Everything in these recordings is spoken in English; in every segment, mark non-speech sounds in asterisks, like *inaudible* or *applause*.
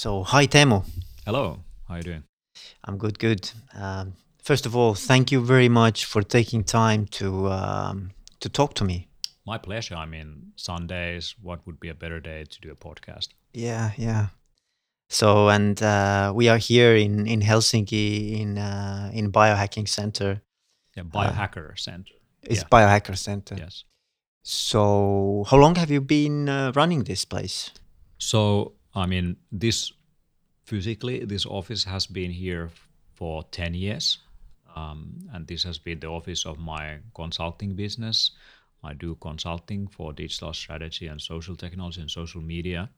So, hi Teemu. Hello. How are you doing? I'm good, good. Um, first of all, thank you very much for taking time to um, to talk to me. My pleasure. I mean, Sundays. What would be a better day to do a podcast? Yeah, yeah. So, and uh, we are here in in Helsinki in uh, in Biohacking Center. Yeah, Biohacker Center. It's Yeah. Biohacker Center. Yes. So, how long have you been uh, running this place? So, I mean, this physically, this office has been here for 10 years. Um, and this has been the office of my consulting business. I do consulting for digital strategy and social technology and social media,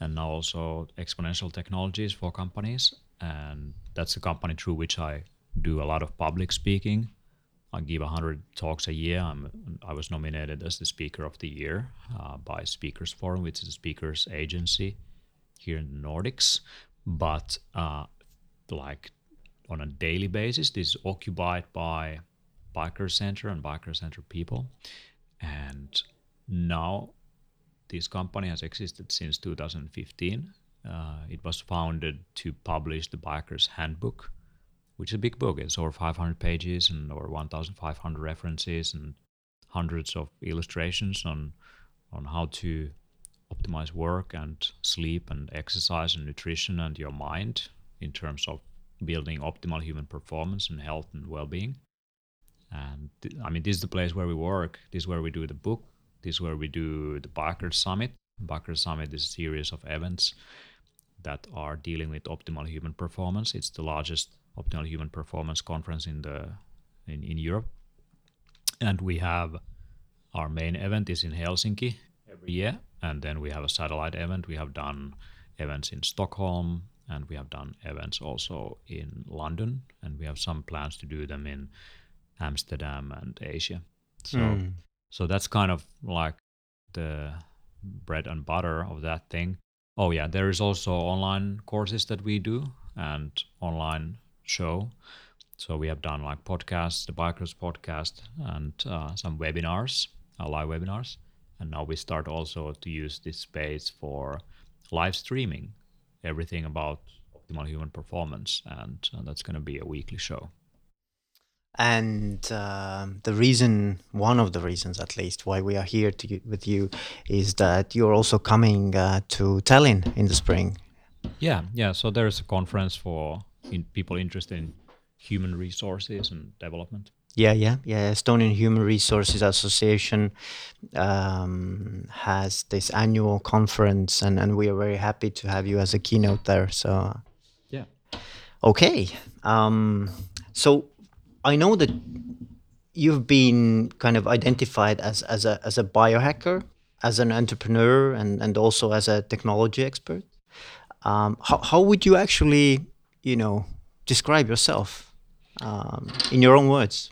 and now also exponential technologies for companies. And that's the company through which I do a lot of public speaking. I give 100 talks a year. I'm, I was nominated as the Speaker of the Year uh, by Speakers Forum, which is a speakers agency here in the Nordics. But uh, like on a daily basis, this is occupied by Biohacker Center and Biohacker Center people. And now this company has existed since 2015. Uh, it was founded to publish the Biohacker's Handbook, which is a big book. It's over 500 pages and over 1,500 references and hundreds of illustrations on on how to optimize work and sleep and exercise and nutrition and your mind in terms of building optimal human performance and health and well-being. And th- I mean, this is the place where we work. This is where we do the book. This is where we do the Biohacker Summit. Biohacker Summit is a series of events that are dealing with optimal human performance. It's the largest optimal human performance conference in the in, in Europe. And we have our main event is in Helsinki every year, and then we have a satellite event. We have done events in Stockholm, and we have done events also in London, and we have some plans to do them in Amsterdam and Asia. So, Mm. so that's kind of like the bread and butter of that thing. Oh yeah, there is also online courses that we do and online show. So we have done like podcasts, the Biohackers podcast, and uh, some webinars, uh, live webinars. And now we start also to use this space for live streaming everything about optimal human performance, and uh, that's going to be a weekly show. And um, the reason, one of the reasons at least, why we are here to, with you is that you're also coming uh, to Tallinn in the spring. Yeah, yeah. So there's a conference for in people interested in human resources and development. Yeah, yeah, yeah. Estonian Human Resources Association um, has this annual conference, and, and we are very happy to have you as a keynote there. So, Yeah. okay. Um, so, I know that you've been kind of identified as, as, a, as a biohacker, as an entrepreneur, and, and also as a technology expert. Um, how, how would you actually, you know, describe yourself um, in your own words?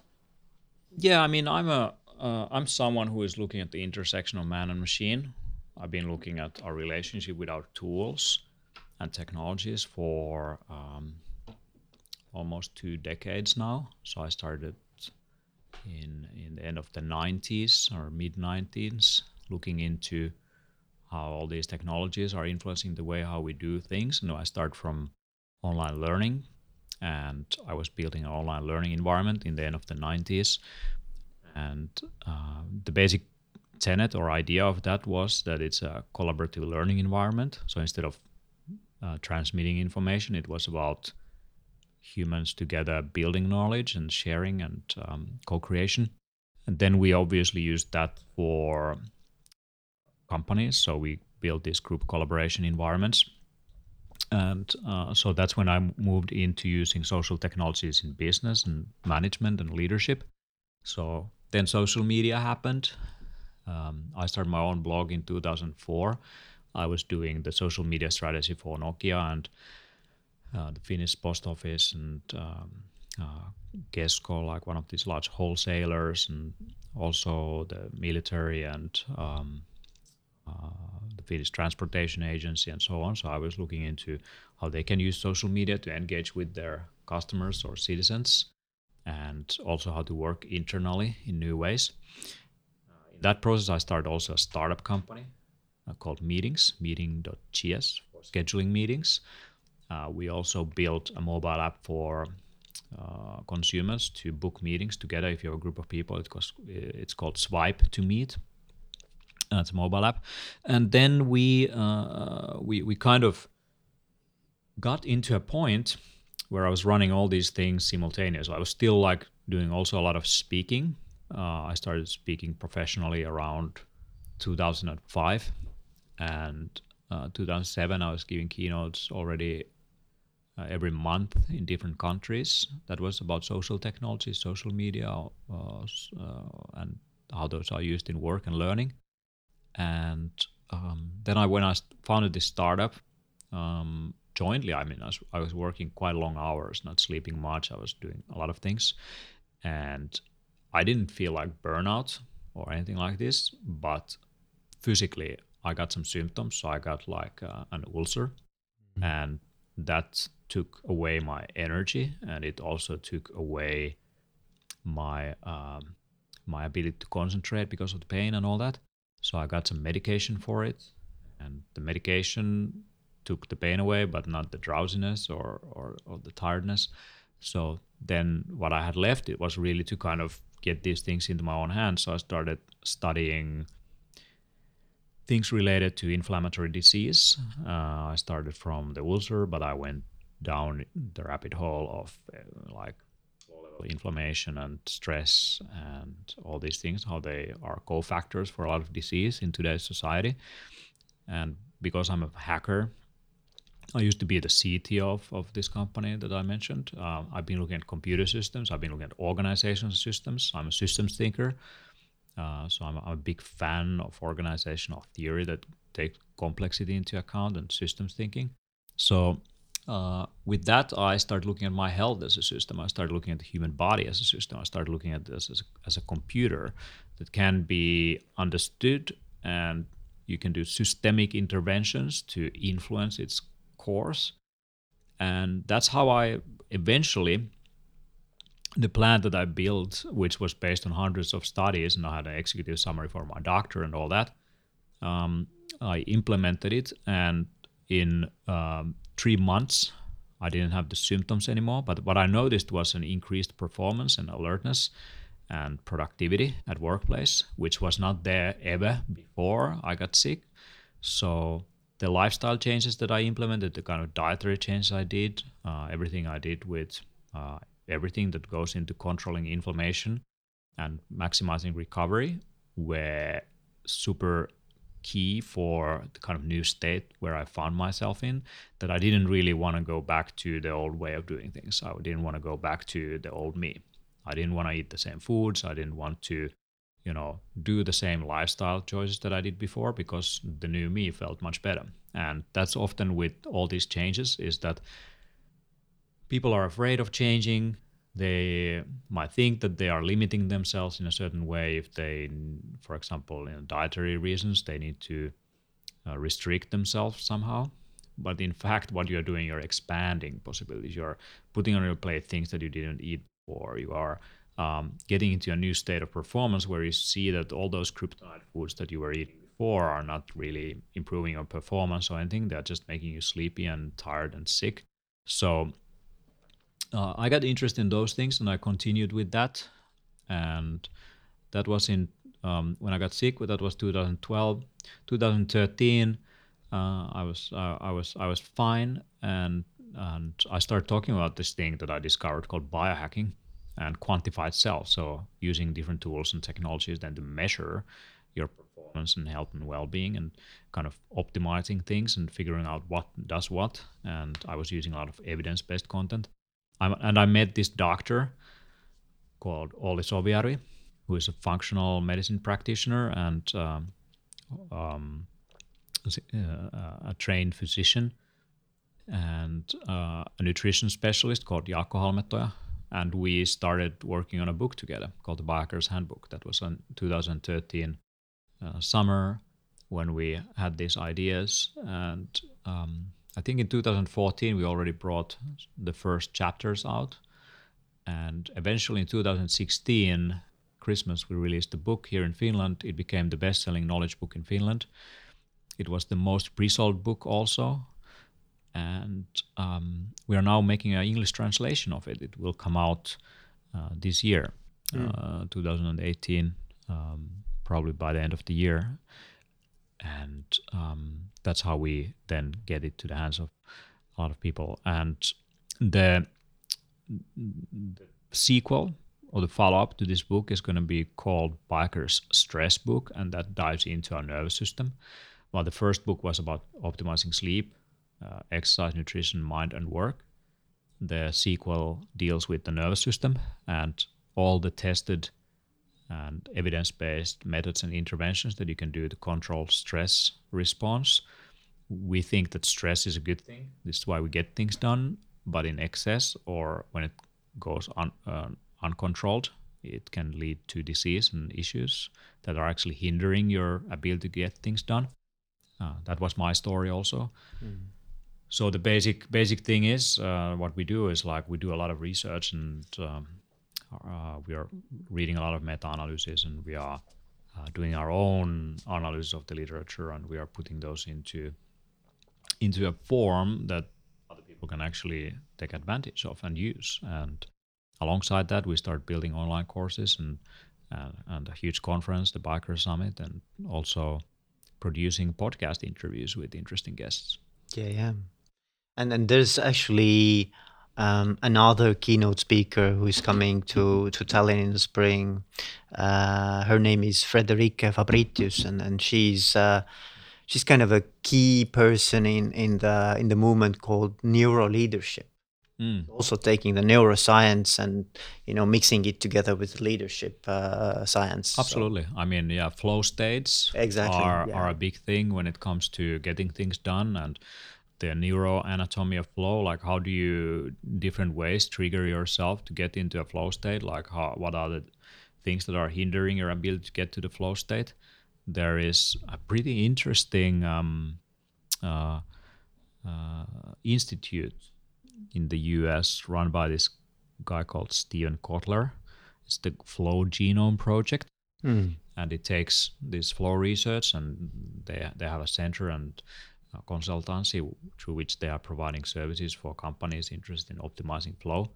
Yeah, I mean, I'm a uh, I'm someone who is looking at the intersection of man and machine. I've been looking at our relationship with our tools and technologies for um, almost two decades now. So I started in in the end of the 90s or mid 90s, looking into how all these technologies are influencing the way how we do things. Know, I start from online learning and I was building an online learning environment in the end of the 90s. And uh, the basic tenet or idea of that was that it's a collaborative learning environment. So instead of uh, transmitting information, it was about humans together building knowledge and sharing and um, co creation. And then we obviously used that for companies. So we built these group collaboration environments and uh, so that's when I moved into using social technologies in business and management and leadership. So then social media happened. Um, I started my own blog in 2004. I was doing the social media strategy for Nokia and uh, the Finnish post office and um, uh, like one of these large wholesalers, and also the military and um, the Finnish Transportation Agency and so on. So I was looking into how they can use social media to engage with their customers or citizens, and also how to work internally in new ways. Uh, in that process, I started also a startup company uh, called Meetings, meetin.gs for scheduling meetings. Uh, we also built a mobile app for uh, consumers to book meetings together. If you're a group of people, it was, it's called Swipe to Meet. Uh, it's a mobile app, and then we uh, we we kind of got into a point where I was running all these things simultaneously. I was still like doing also a lot of speaking. Uh, I started speaking professionally around 2005, and uh, 2007 I was giving keynotes already uh, every month in different countries. That was about social technology, social media, uh, uh, and how those are used in work and learning. And um, then I, when I founded this startup, um, jointly. I mean, I was, I was working quite long hours, not sleeping much. I was doing a lot of things, and I didn't feel like burnout or anything like this. But physically, I got some symptoms. So I got like uh, an ulcer, mm-hmm. and that took away my energy, and it also took away my um, my ability to concentrate because of the pain and all that. So I got some medication for it, and the medication took the pain away, but not the drowsiness or, or, or the tiredness. So then what I had left it was really to kind of get these things into my own hands. So I started studying things related to inflammatory disease. Uh, I started from the ulcer, but I went down the rabbit hole of uh, like inflammation and stress and all these things, how they are cofactors for a lot of disease in today's society. And because I'm a hacker, I used to be the CTO of, of this company that I mentioned. Uh, I've been looking at computer systems. I've been looking at organizational systems. I'm a systems thinker. Uh, so I'm, I'm, a big fan of organizational theory that takes complexity into account and systems thinking. So uh, with that, I started looking at my health as a system. I started looking at the human body as a system. I started looking at this as a, as a computer that can be understood and you can do systemic interventions to influence its course. And that's how I eventually, the plan that I built, which was based on hundreds of studies, and I had an executive summary for my doctor and all that, um, I implemented it. And in um, three months, I didn't have the symptoms anymore. But what I noticed was an increased performance and alertness and productivity at workplace, which was not there ever before I got sick. So the lifestyle changes that I implemented, the kind of dietary changes I did, uh, everything I did with uh, everything that goes into controlling inflammation and maximizing recovery were super key for the kind of new state where I found myself in that I didn't really want to go back to the old way of doing things. I didn't want to go back to the old me. I didn't want to eat the same foods. I didn't want to you know, do the same lifestyle choices that I did before because the new me felt much better. And that's often with all these changes is that people are afraid of changing. They might think that they are limiting themselves in a certain way if they, for example, in dietary reasons, they need to uh, restrict themselves somehow. But in fact, what you're doing, you're expanding possibilities. You're putting on your plate things that you didn't eat before. You are um, getting into a new state of performance where you see that all those kryptonite foods that you were eating before are not really improving your performance or anything. They're just making you sleepy and tired and sick. So uh, I got interested in those things and I continued with that. And that was in um, when I got sick. That was 2012, 2013. Uh, I was uh, I was I was fine, and and I started talking about this thing that I discovered called biohacking, and quantified self. So using different tools and technologies then to measure your performance and health and well-being and kind of optimizing things and figuring out what does what. And I was using a lot of evidence-based content. I'm, and I met this doctor called Olli Sovijärvi, who is a functional medicine practitioner and um, um, a trained physician and uh, a nutrition specialist called Jaakko Halmetoja, and we started working on a book together called the Biohacker's Handbook. That was in 2013 uh, summer when we had these ideas, and um, I think in 2014 we already brought the first chapters out, and eventually in 2016 Christmas we released the book here in Finland. It became the best-selling knowledge book in Finland. It was the most pre-sold book also and um, we are now making an English translation of it. It will come out uh, this year, mm. 2018, um, probably by the end of the year, and um, that's how we then get it to the hands of a lot of people. And the, the sequel or the follow up to this book is going to be called Biohacker's Stress Book, and that dives into our nervous system. While the first book was about optimizing sleep, uh, exercise, nutrition, mind, and work, the sequel deals with the nervous system and all the tested and evidence based methods and interventions that you can do to control stress response. We think that stress is a good thing. This is why we get things done, but in excess or when it goes un, uh, uncontrolled, it can lead to disease and issues that are actually hindering your ability to get things done. Uh, that was my story also. Mm. So the basic basic thing is uh, what we do is like we do a lot of research and um, uh, we are reading a lot of meta-analysis and we are uh, doing our own analysis of the literature and we are putting those into into a form that other people can actually take advantage of and use. And alongside that we start building online courses and uh, and a huge conference the biohacker summit and also producing podcast interviews with interesting guests. Yeah yeah. And and there's actually um, another keynote speaker who is coming to, to Tallinn in the spring. Uh, her name is Friederike Fabritius, and, and she's uh, she's kind of a key person in, in the in the movement called neuro leadership. Mm. Also taking the neuroscience and you know mixing it together with leadership uh, science. Absolutely. So. I mean, yeah, flow states exactly are yeah. are a big thing when it comes to getting things done and the neuroanatomy of flow like how do you different ways trigger yourself to get into a flow state? Like how what are the things that are hindering your ability to get to the flow state? There is a pretty interesting um, uh, uh, institute in the us run by this guy called steven kotler. It's the flow genome project. Mm. and it takes this flow research and they, they have a center and consultancy through which they are providing services for companies interested in optimizing flow.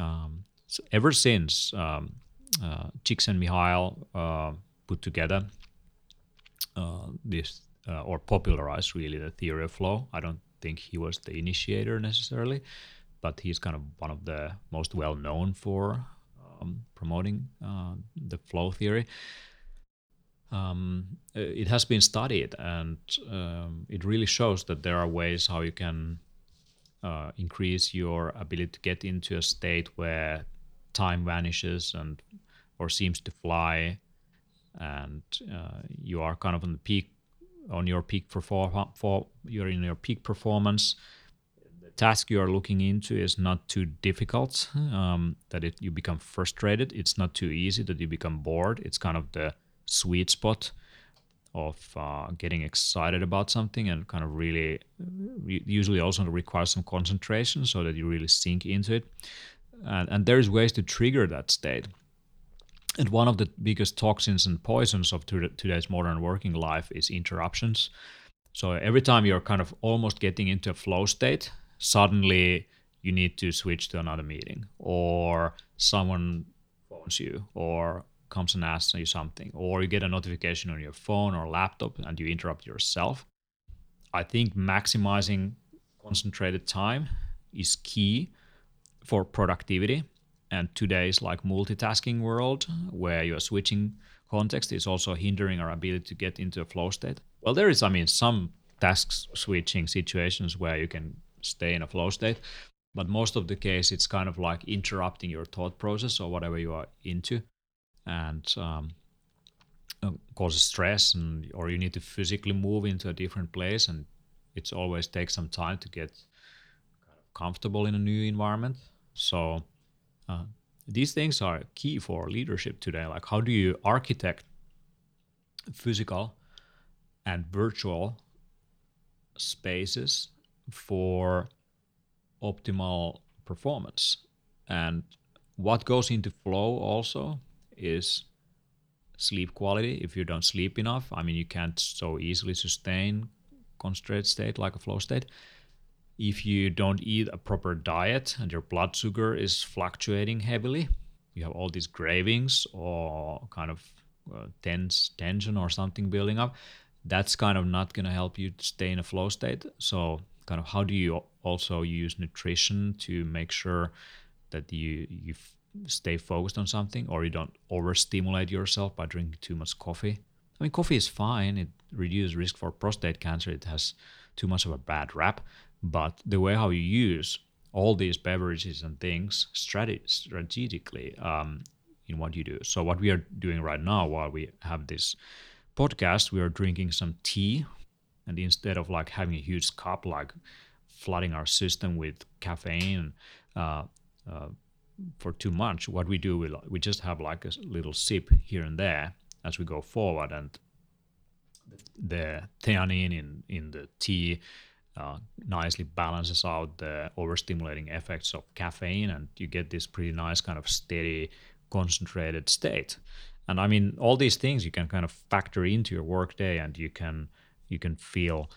Um, so ever since um, uh, Csikszentmihalyi uh, put together uh, this uh, or popularized really the theory of flow, I don't think he was the initiator necessarily, but he's kind of one of the most well known for um, promoting uh, the flow theory um, it has been studied and um, it really shows that there are ways how you can uh, increase your ability to get into a state where time vanishes and or seems to fly and uh, you are kind of on the peak on your peak perform for you're in your peak performance. The task you are looking into is not too difficult um, that it you become frustrated. It's not too easy that you become bored. It's kind of the sweet spot of uh, getting excited about something and kind of really usually also requires some concentration so that you really sink into it. And, and there's ways to trigger that state. And one of the biggest toxins and poisons of today's modern working life is interruptions. So every time you're kind of almost getting into a flow state suddenly you need to switch to another meeting or someone phones you or comes and asks you something, or you get a notification on your phone or laptop and you interrupt yourself. I think maximizing concentrated time is key for productivity. And today's like multitasking world where you're switching context is also hindering our ability to get into a flow state. Well, there is, I mean, some task switching situations where you can stay in a flow state, but most of the case it's kind of like interrupting your thought process or whatever you are into and um, uh, causes stress and or you need to physically move into a different place and it always takes some time to get comfortable in a new environment. So uh, these things are key for leadership today. Like how do you architect physical and virtual spaces for optimal performance? And what goes into flow also is sleep quality. If you don't sleep enough, I mean, you can't so easily sustain concentrated state like a flow state. if you don't eat a proper diet and your blood sugar is fluctuating heavily, you have all these cravings or kind of uh, tense tension or something building up. That's kind of not going to help you stay in a flow state. So, kind of, how do you also use nutrition to make sure that you you stay focused on something or you don't overstimulate yourself by drinking too much coffee? I mean, coffee is fine. It reduces risk for prostate cancer. It has too much of a bad rap, but the way how you use all these beverages and things strate- strategically um, in what you do. So what we are doing right now, while we have this podcast, we are drinking some tea, and instead of like having a huge cup, like flooding our system with caffeine uh, uh, for too much, what we do, we, we just have like a little sip here and there as we go forward, and the theanine in in the tea uh, nicely balances out the overstimulating effects of caffeine, and you get this pretty nice kind of steady, concentrated state. And I mean, all these things you can kind of factor into your workday, and you can you can feel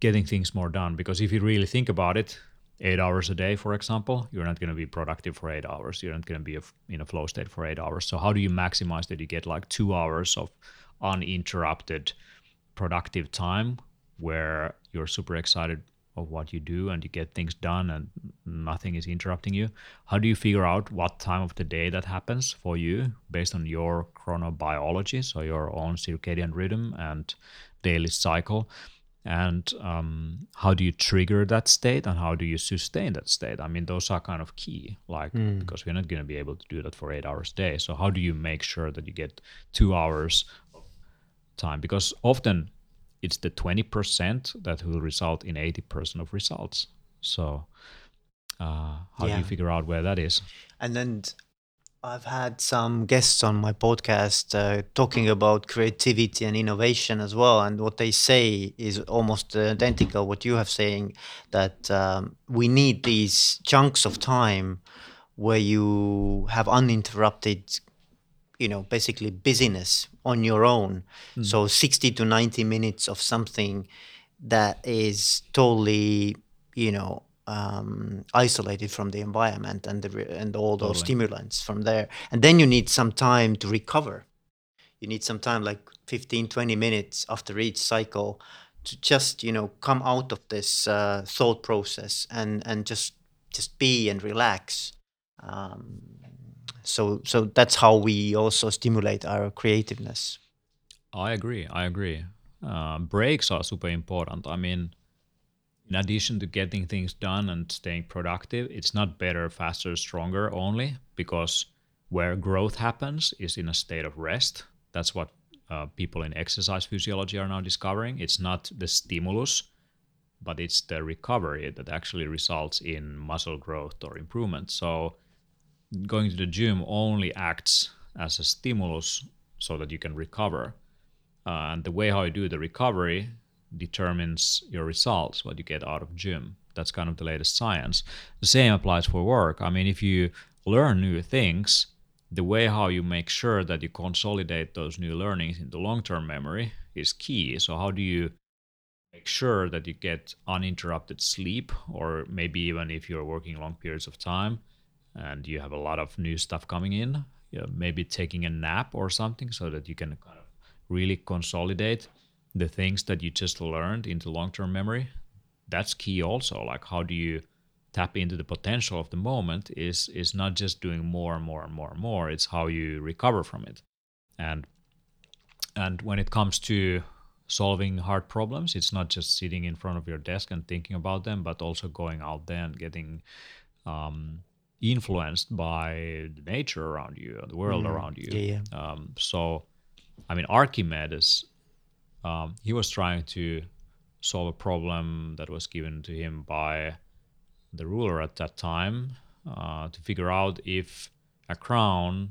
getting things more done. Because if you really think about it, eight hours a day, for example, you're not going to be productive for eight hours. You're not going to be in a flow state for eight hours. So how do you maximize that? You get like two hours of uninterrupted productive time where you're super excited of what you do and you get things done and nothing is interrupting you how do you figure out what time of the day that happens for you based on your chronobiology so your own circadian rhythm and daily cycle and um, how do you trigger that state and how do you sustain that state i mean those are kind of key like mm. because we're not going to be able to do that for eight hours a day so how do you make sure that you get two hours of time because often it's the 20% that will result in 80% of results. So, uh, how yeah. do you figure out where that is? And then I've had some guests on my podcast uh, talking about creativity and innovation as well, and what they say is almost identical what you have saying that um, we need these chunks of time where you have uninterrupted you know basically busyness on your own mm. so 60 to 90 minutes of something that is totally you know um, isolated from the environment and the and all those totally. stimulants from there. And then you need some time to recover. You need some time like 15 20 minutes after each cycle to just you know come out of this uh, thought process and and just just be and relax. Um, so so that's how we also stimulate our creativeness. I agree i agree. Uh, breaks are super important. I mean in addition to getting things done and staying productive it's not better faster stronger only because where growth happens is in a state of rest. That's what uh, people in exercise physiology are now discovering. It's not the stimulus but it's the recovery that actually results in muscle growth or improvement. So going to the gym only acts as a stimulus so that you can recover. Uh, and the way how you do the recovery determines your results, what you get out of gym. That's kind of the latest science. The same applies for work. I mean, if you learn new things, the way how you make sure that you consolidate those new learnings into long-term memory is key. So how do you make sure that you get uninterrupted sleep or maybe even if you're working long periods of time, and you have a lot of new stuff coming in, you know, maybe taking a nap or something so that you can kind of really consolidate the things that you just learned into long-term memory. That's key also. Like how do you tap into the potential of the moment is is not just doing more and more and more and more, it's how you recover from it. And and when it comes to solving hard problems, it's not just sitting in front of your desk and thinking about them, but also going out there and getting um, influenced by the nature around you, the world mm. around you. Yeah, yeah. Um, so, I mean, Archimedes, um, he was trying to solve a problem that was given to him by the ruler at that time uh, to figure out if a crown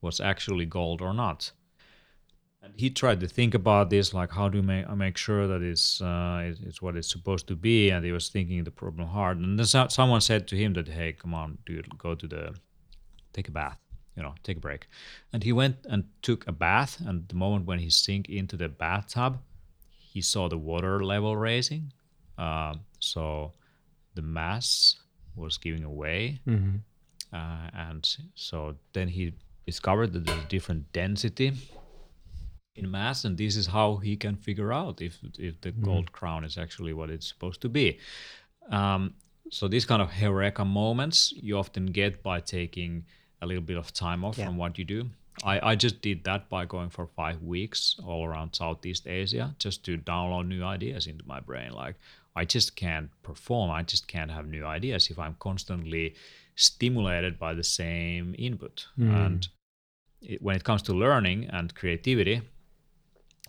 was actually gold or not. And he tried to think about this like how do I make sure that it's, uh, it's, what it's supposed to be? And he was thinking the problem hard. And then someone said to him that hey come on dude go to the take a bath you know take a break and he went and took a bath and the moment when he sank into the bathtub he saw the water level raising uh, so the mass was giving away. Uh, and so then he discovered that there's a different density in mass, and this is how he can figure out if if the gold crown is actually what it's supposed to be. Um, so these kind of eureka moments you often get by taking a little bit of time off Yeah. from what you do. I, I just did that by going for five weeks all around Southeast Asia just to download new ideas into my brain. Like I just can't perform. I just can't have new ideas if I'm constantly stimulated by the same input. Hmm. And it, when it comes to learning and creativity,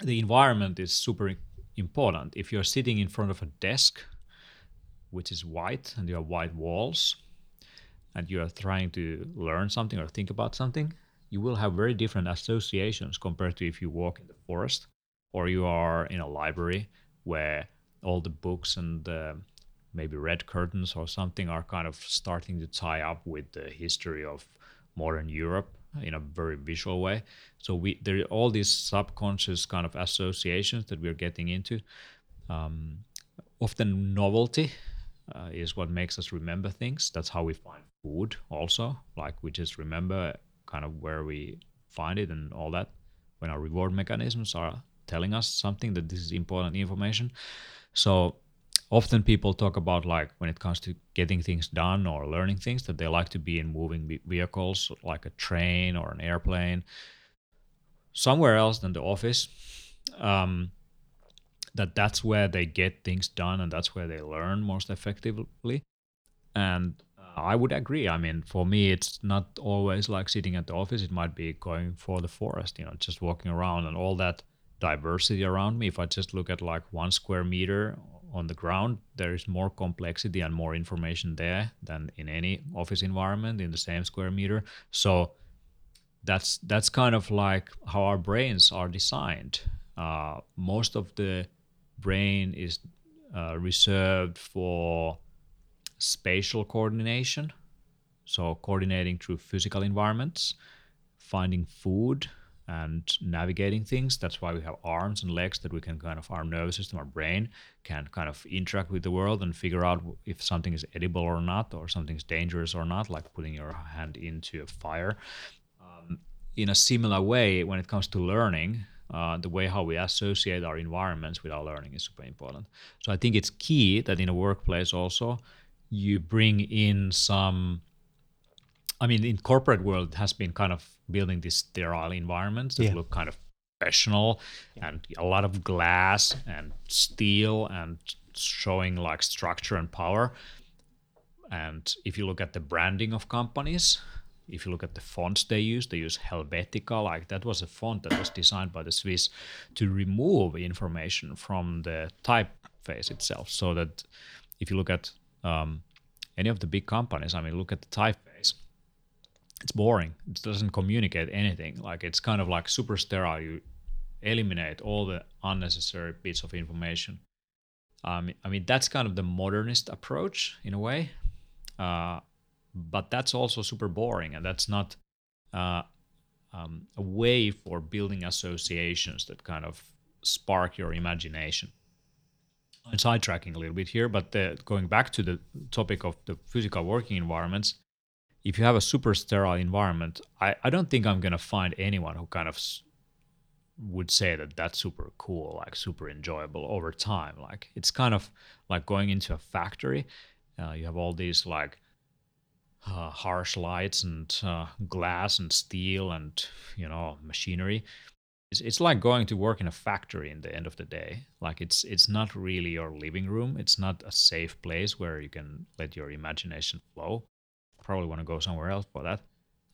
the environment is super important. If you're sitting in front of a desk, which is white, and you have white walls, and you are trying to learn something or think about something, you will have very different associations compared to if you walk in the forest or you are in a library where all the books and uh, maybe red curtains or something are kind of starting to tie up with the history of modern Europe in a very visual way. So we there are all these subconscious kind of associations that we're getting into. Um, often novelty uh, is what makes us remember things. That's how we find food also. Like we just remember kind of where we find it and all that when our reward mechanisms are telling us something that this is important information. So often people talk about like when it comes to getting things done or learning things that they like to be in moving vehicles like a train or an airplane somewhere else than the office um, that that's where they get things done and that's where they learn most effectively. And uh, i would agree. I mean for me it's not always like sitting at the office. It might be going for the forest you know just walking around and all that diversity around me. If i just look at like one square meter on the ground there is more complexity and more information there than in any office environment in the same square meter. So that's that's kind of like how our brains are designed. Uh, most of the brain is uh, reserved for spatial coordination, so coordinating through physical environments, finding food and navigating things. That's why we have arms and legs that we can kind of our nervous system, our brain can kind of interact with the world and figure out if something is edible or not, or something's dangerous or not, like putting your hand into a fire in a similar way when it comes to learning uh, the way how we associate our environments with our learning is super important so i think it's key that in a workplace also you bring in some i mean in corporate world has been kind of building these sterile environments that Yeah. look kind of professional and a lot of glass and steel and showing like structure and power and if you look at the branding of companies, if you look at the fonts they use, they use Helvetica. Like that was a font that was designed by the Swiss to remove information from the typeface itself. So that if you look at um, any of the big companies, I mean, look at the typeface. It's boring. It doesn't communicate anything. Like it's kind of like super sterile. You eliminate all the unnecessary bits of information. Um, I mean, that's kind of the modernist approach in a way. Uh, but that's also super boring, and that's not uh, um, a way for building associations that kind of spark your imagination. I'm sidetracking a little bit here, but the, going back to the topic of the physical working environments, if you have a super sterile environment, I, I don't think I'm going to find anyone who kind of s- would say that that's super cool, like super enjoyable over time. Like it's kind of like going into a factory. Uh, you have all these like uh, harsh lights and uh, glass and steel and you know machinery. It's, it's like going to work in a factory in the end of the day. Like it's it's not really your living room. It's not a safe place where you can let your imagination flow. Probably want to go somewhere else for that.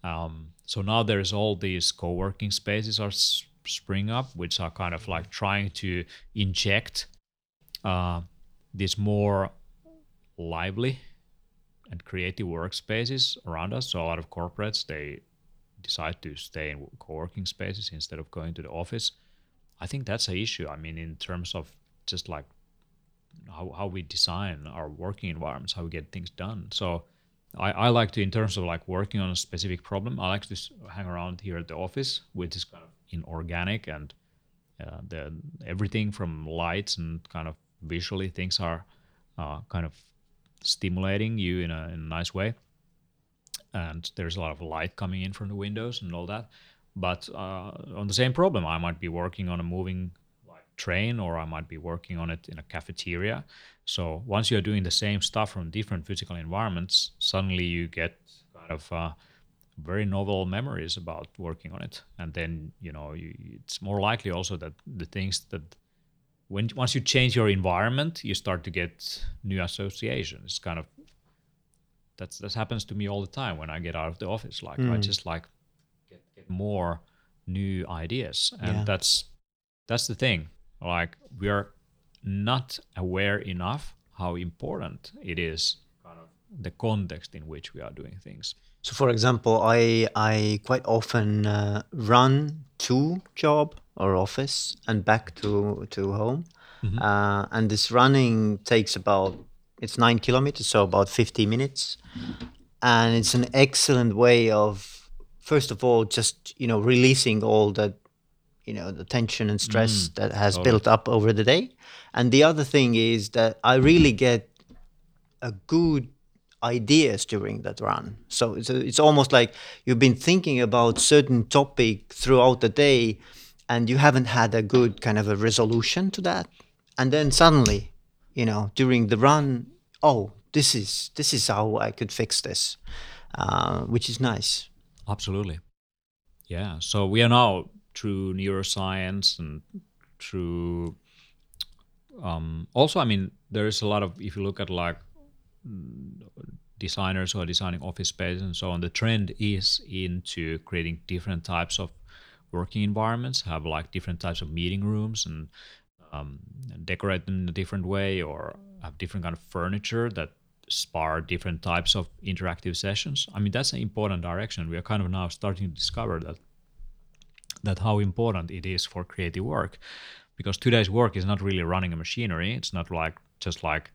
Um, so now there's all these co-working spaces are s- spring up, which are kind of like trying to inject uh, this more lively and creative workspaces around us. So a lot of corporates they decide to stay in co-working spaces instead of going to the office. I think that's an issue. I mean, in terms of just like how, how we design our working environments, how we get things done. So I, I like to, in terms of like working on a specific problem, I like to hang around here at the office, which is kind of inorganic and uh, the everything from lights and kind of visually things are uh, kind of stimulating you in a, in a nice way. And there's a lot of light coming in from the windows and all that. But uh, on the same problem i might be working on a moving train or i might be working on it in a cafeteria. So once you're doing the same stuff from different physical environments suddenly you get kind of uh, very novel memories about working on it. And then you know you, it's more likely also that the things that when once you change your environment you start to get new associations. It's kind of that's that happens to me all the time when i get out of the office. Like mm. i just like get, get more new ideas. And yeah. that's that's the thing. Like we are not aware enough how important it is kind of the context in which we are doing things. So, for example, I I quite often uh, run to job or office and back to to home, mm-hmm. uh, and this running takes about it's nine kilometers, so about fifty minutes, and it's an excellent way of first of all just you know releasing all that you know the tension and stress mm, that has totally. built up over the day, and the other thing is that I really get a good ideas during that run. So it's, it's almost like you've been thinking about certain topic throughout the day and you haven't had a good kind of a resolution to that. And then suddenly, you know, during the run, oh, this is this is how I could fix this, uh, which is nice. Absolutely, yeah. So we are now through neuroscience and through um, also, I mean, there is a lot of if you look at like designers who are designing office space and so on, the trend is into creating different types of working environments, have like different types of meeting rooms and um, decorate them in a different way or have different kind of furniture that spar different types of interactive sessions. I mean, that's an important direction. We are kind of now starting to discover that that how important it is for creative work because today's work is not really running a machinery. It's not like just like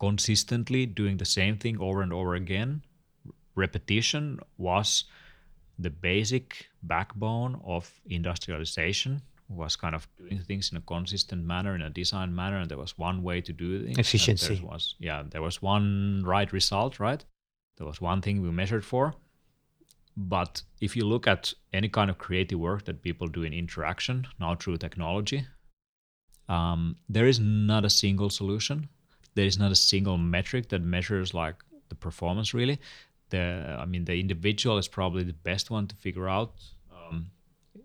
consistently doing the same thing over and over again, repetition was the basic backbone of industrialization was kind of doing things in a consistent manner in a design manner and there was one way to do things. Efficiency there was yeah there was one right result right? There was one thing we measured for. But if you look at any kind of creative work that people do in interaction now through technology um, there is not a single solution. There is not a single metric that measures like the performance really the i mean the individual is probably the best one to figure out um,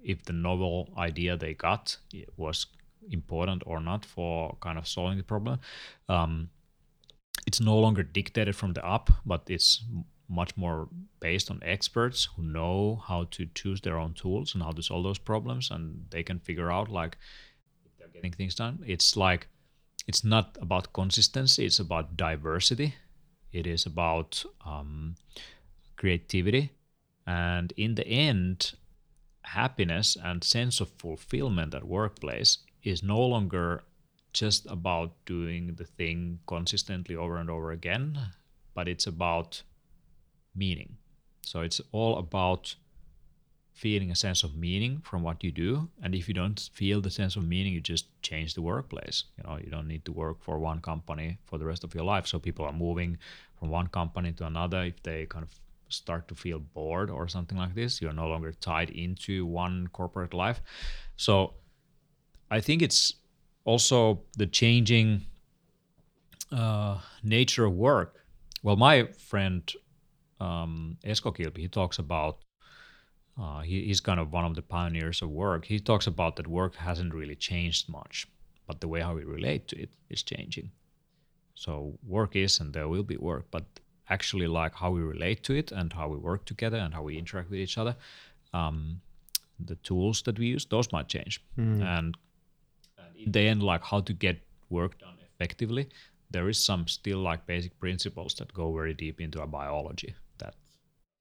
if the novel idea they got was important or not for kind of solving the problem. Um, it's no longer dictated from the up but it's much more based on experts who know how to choose their own tools and how to solve those problems and they can figure out like if they're getting things done. It's like it's not about consistency it's about diversity it is about um, creativity and in the end happiness and sense of fulfillment at workplace is no longer just about doing the thing consistently over and over again but it's about meaning. So it's all about feeling a sense of meaning from what you do. And if you don't feel the sense of meaning you just change the workplace. You know you don't need to work for one company for the rest of your life. So people are moving from one company to another. If they kind of start to feel bored or something like this you're no longer tied into one corporate life. So i think it's also the changing uh, nature of work. Well my friend um, Esko Kilpi, he talks about uh, he, he's kind of one of the pioneers of work. He talks about that work hasn't really changed much, but the way how we relate to it is changing. So work is and there will be work, but actually like how we relate to it and how we work together and how we interact with each other, um, the tools that we use, those might change. Mm. And, and in the end, like how to get work done effectively, there is some still like basic principles that go very deep into our biology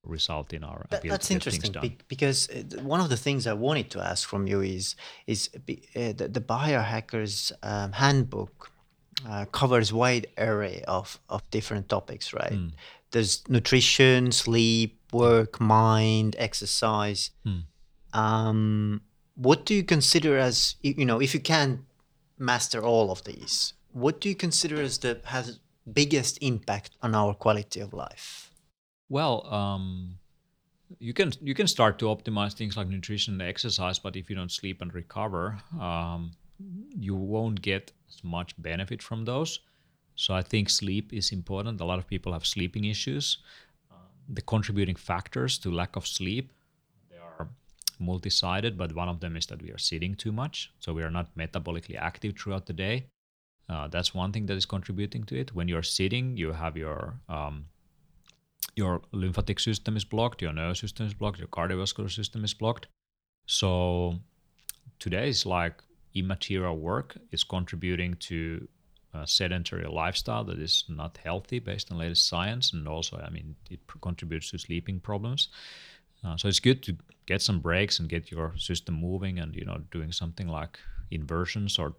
result in our that, that's interesting be, because uh, one of the things i wanted to ask from you is is uh, the, the biohackers um, handbook uh, covers wide array of of different topics right mm. there's nutrition sleep work mind exercise mm. um, what do you consider as you know if you can master all of these what do you consider as the has biggest impact on our quality of life? Well, um, you can you can start to optimize things like nutrition and exercise, but if you don't sleep and recover, um, you won't get as much benefit from those. So I think sleep is important. A lot of people have sleeping issues. The contributing factors to lack of sleep they are multi-sided, but one of them is that we are sitting too much, so we are not metabolically active throughout the day. Uh, that's one thing that is contributing to it. When you're sitting, you have your um, your lymphatic system is blocked, your nervous system is blocked, your cardiovascular system is blocked. So today's like immaterial work is contributing to a sedentary lifestyle that is not healthy based on latest science, and also, I mean, it contributes to sleeping problems. Uh, so it's good to get some breaks and get your system moving, and you know, doing something like inversions or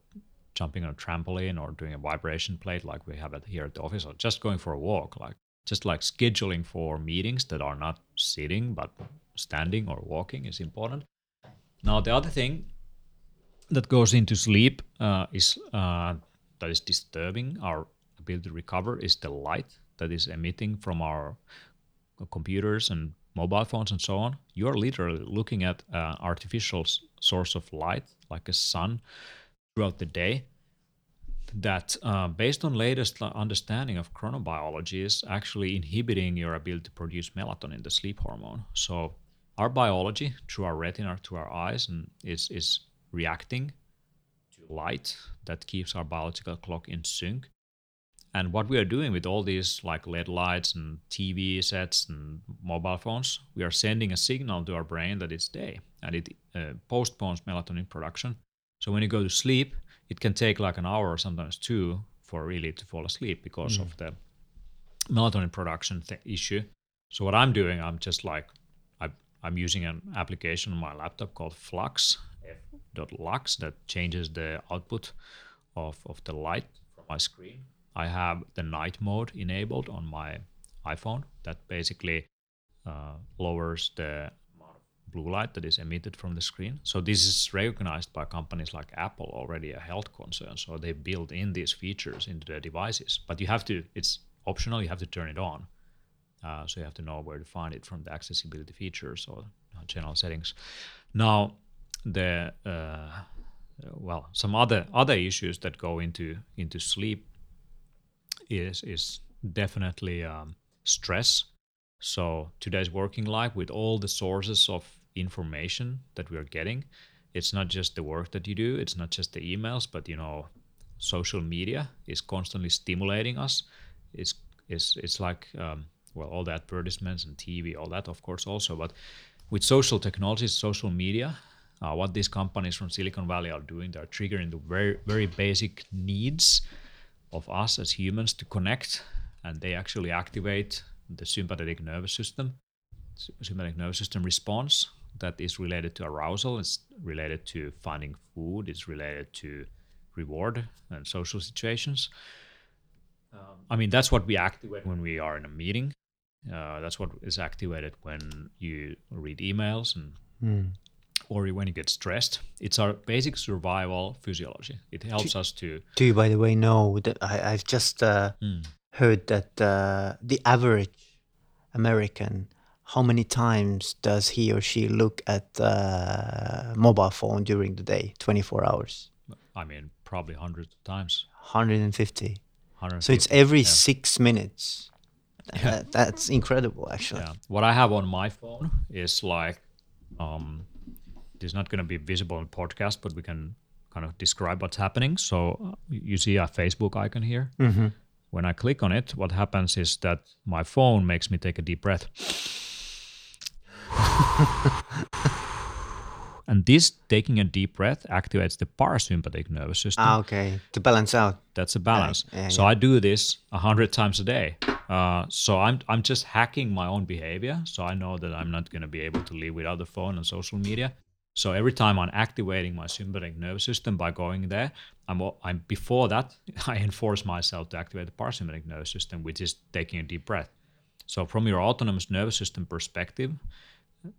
jumping on a trampoline or doing a vibration plate like we have it here at the office, or just going for a walk, like just like scheduling for meetings that are not sitting but standing or walking is important. Now, the other thing that goes into sleep uh, is uh, that is disturbing our ability to recover is the light that is emitting from our computers and mobile phones and so on. You are literally looking at an artificial source of light, like a sun, throughout the day that uh, based on latest understanding of chronobiology is actually inhibiting your ability to produce melatonin in the sleep hormone. So our biology through our retina through our eyes and is is reacting to light that keeps our biological clock in sync. And what we are doing with all these like led lights and tv sets and mobile phones we are sending a signal to our brain that it's day and it uh, postpones melatonin production. So when you go to sleep it can take like an hour or sometimes two for really to fall asleep because mm. of the melatonin production th- issue. So what I'm doing, I'm just like I, I'm using an application on my laptop called Flux Lux that changes the output of, of the light from my screen. I have the night mode enabled on my iPhone that basically uh, lowers the blue light that is emitted from the screen. So this is recognized by companies like Apple already a health concern. So they build in these features into their devices. But you have to, it's optional, you have to turn it on. Uh, so you have to know where to find it from the accessibility features or general settings. Now, the uh, well, some other other issues that go into into sleep is is definitely um, stress. So today's working life with all the sources of information that we are getting. It's not just the work that you do it's not just the emails but you know social media is constantly stimulating us. It's it's, it's like um, well all the advertisements and tv all that of course also but with social technologies social media uh, what these companies from silicon valley are doing they're triggering the very very basic needs of us as humans to connect and they actually activate the sympathetic nervous system. Sympathetic nervous system response that is related to arousal, it's related to finding food, it's related to reward and social situations. Um, I mean, that's what we activate when we are in a meeting. Uh, that's what is activated when you read emails and mm. or when you get stressed. It's our basic survival physiology. It helps do, us to. Do you, by the way, know that I, have just uh, mm. heard that uh, the average American how many times does he or she look at the mobile phone during the day? 24 hours. I mean probably hundreds of times. 150, 150 so it's every yeah. six minutes. Yeah. That, that's incredible actually. Yeah. what i have on my phone is like um it's not going to be visible in podcast but we can kind of describe what's happening. So you see a facebook icon here? Mm-hmm. when i click on it what happens is that my phone makes me take a deep breath *laughs* and this taking a deep breath activates the parasympathetic nervous system. Ah, okay, to balance out. That's a balance. Yeah, yeah, so yeah. I do this a hundred times a day. Uh, so I'm I'm just hacking my own behavior. So I know that I'm not going to be able to live without the phone and social media. So every time I'm activating my sympathetic nervous system by going there, I'm, I'm before that *laughs* I enforce myself to activate the parasympathetic nervous system, which is taking a deep breath. So from your autonomous nervous system perspective,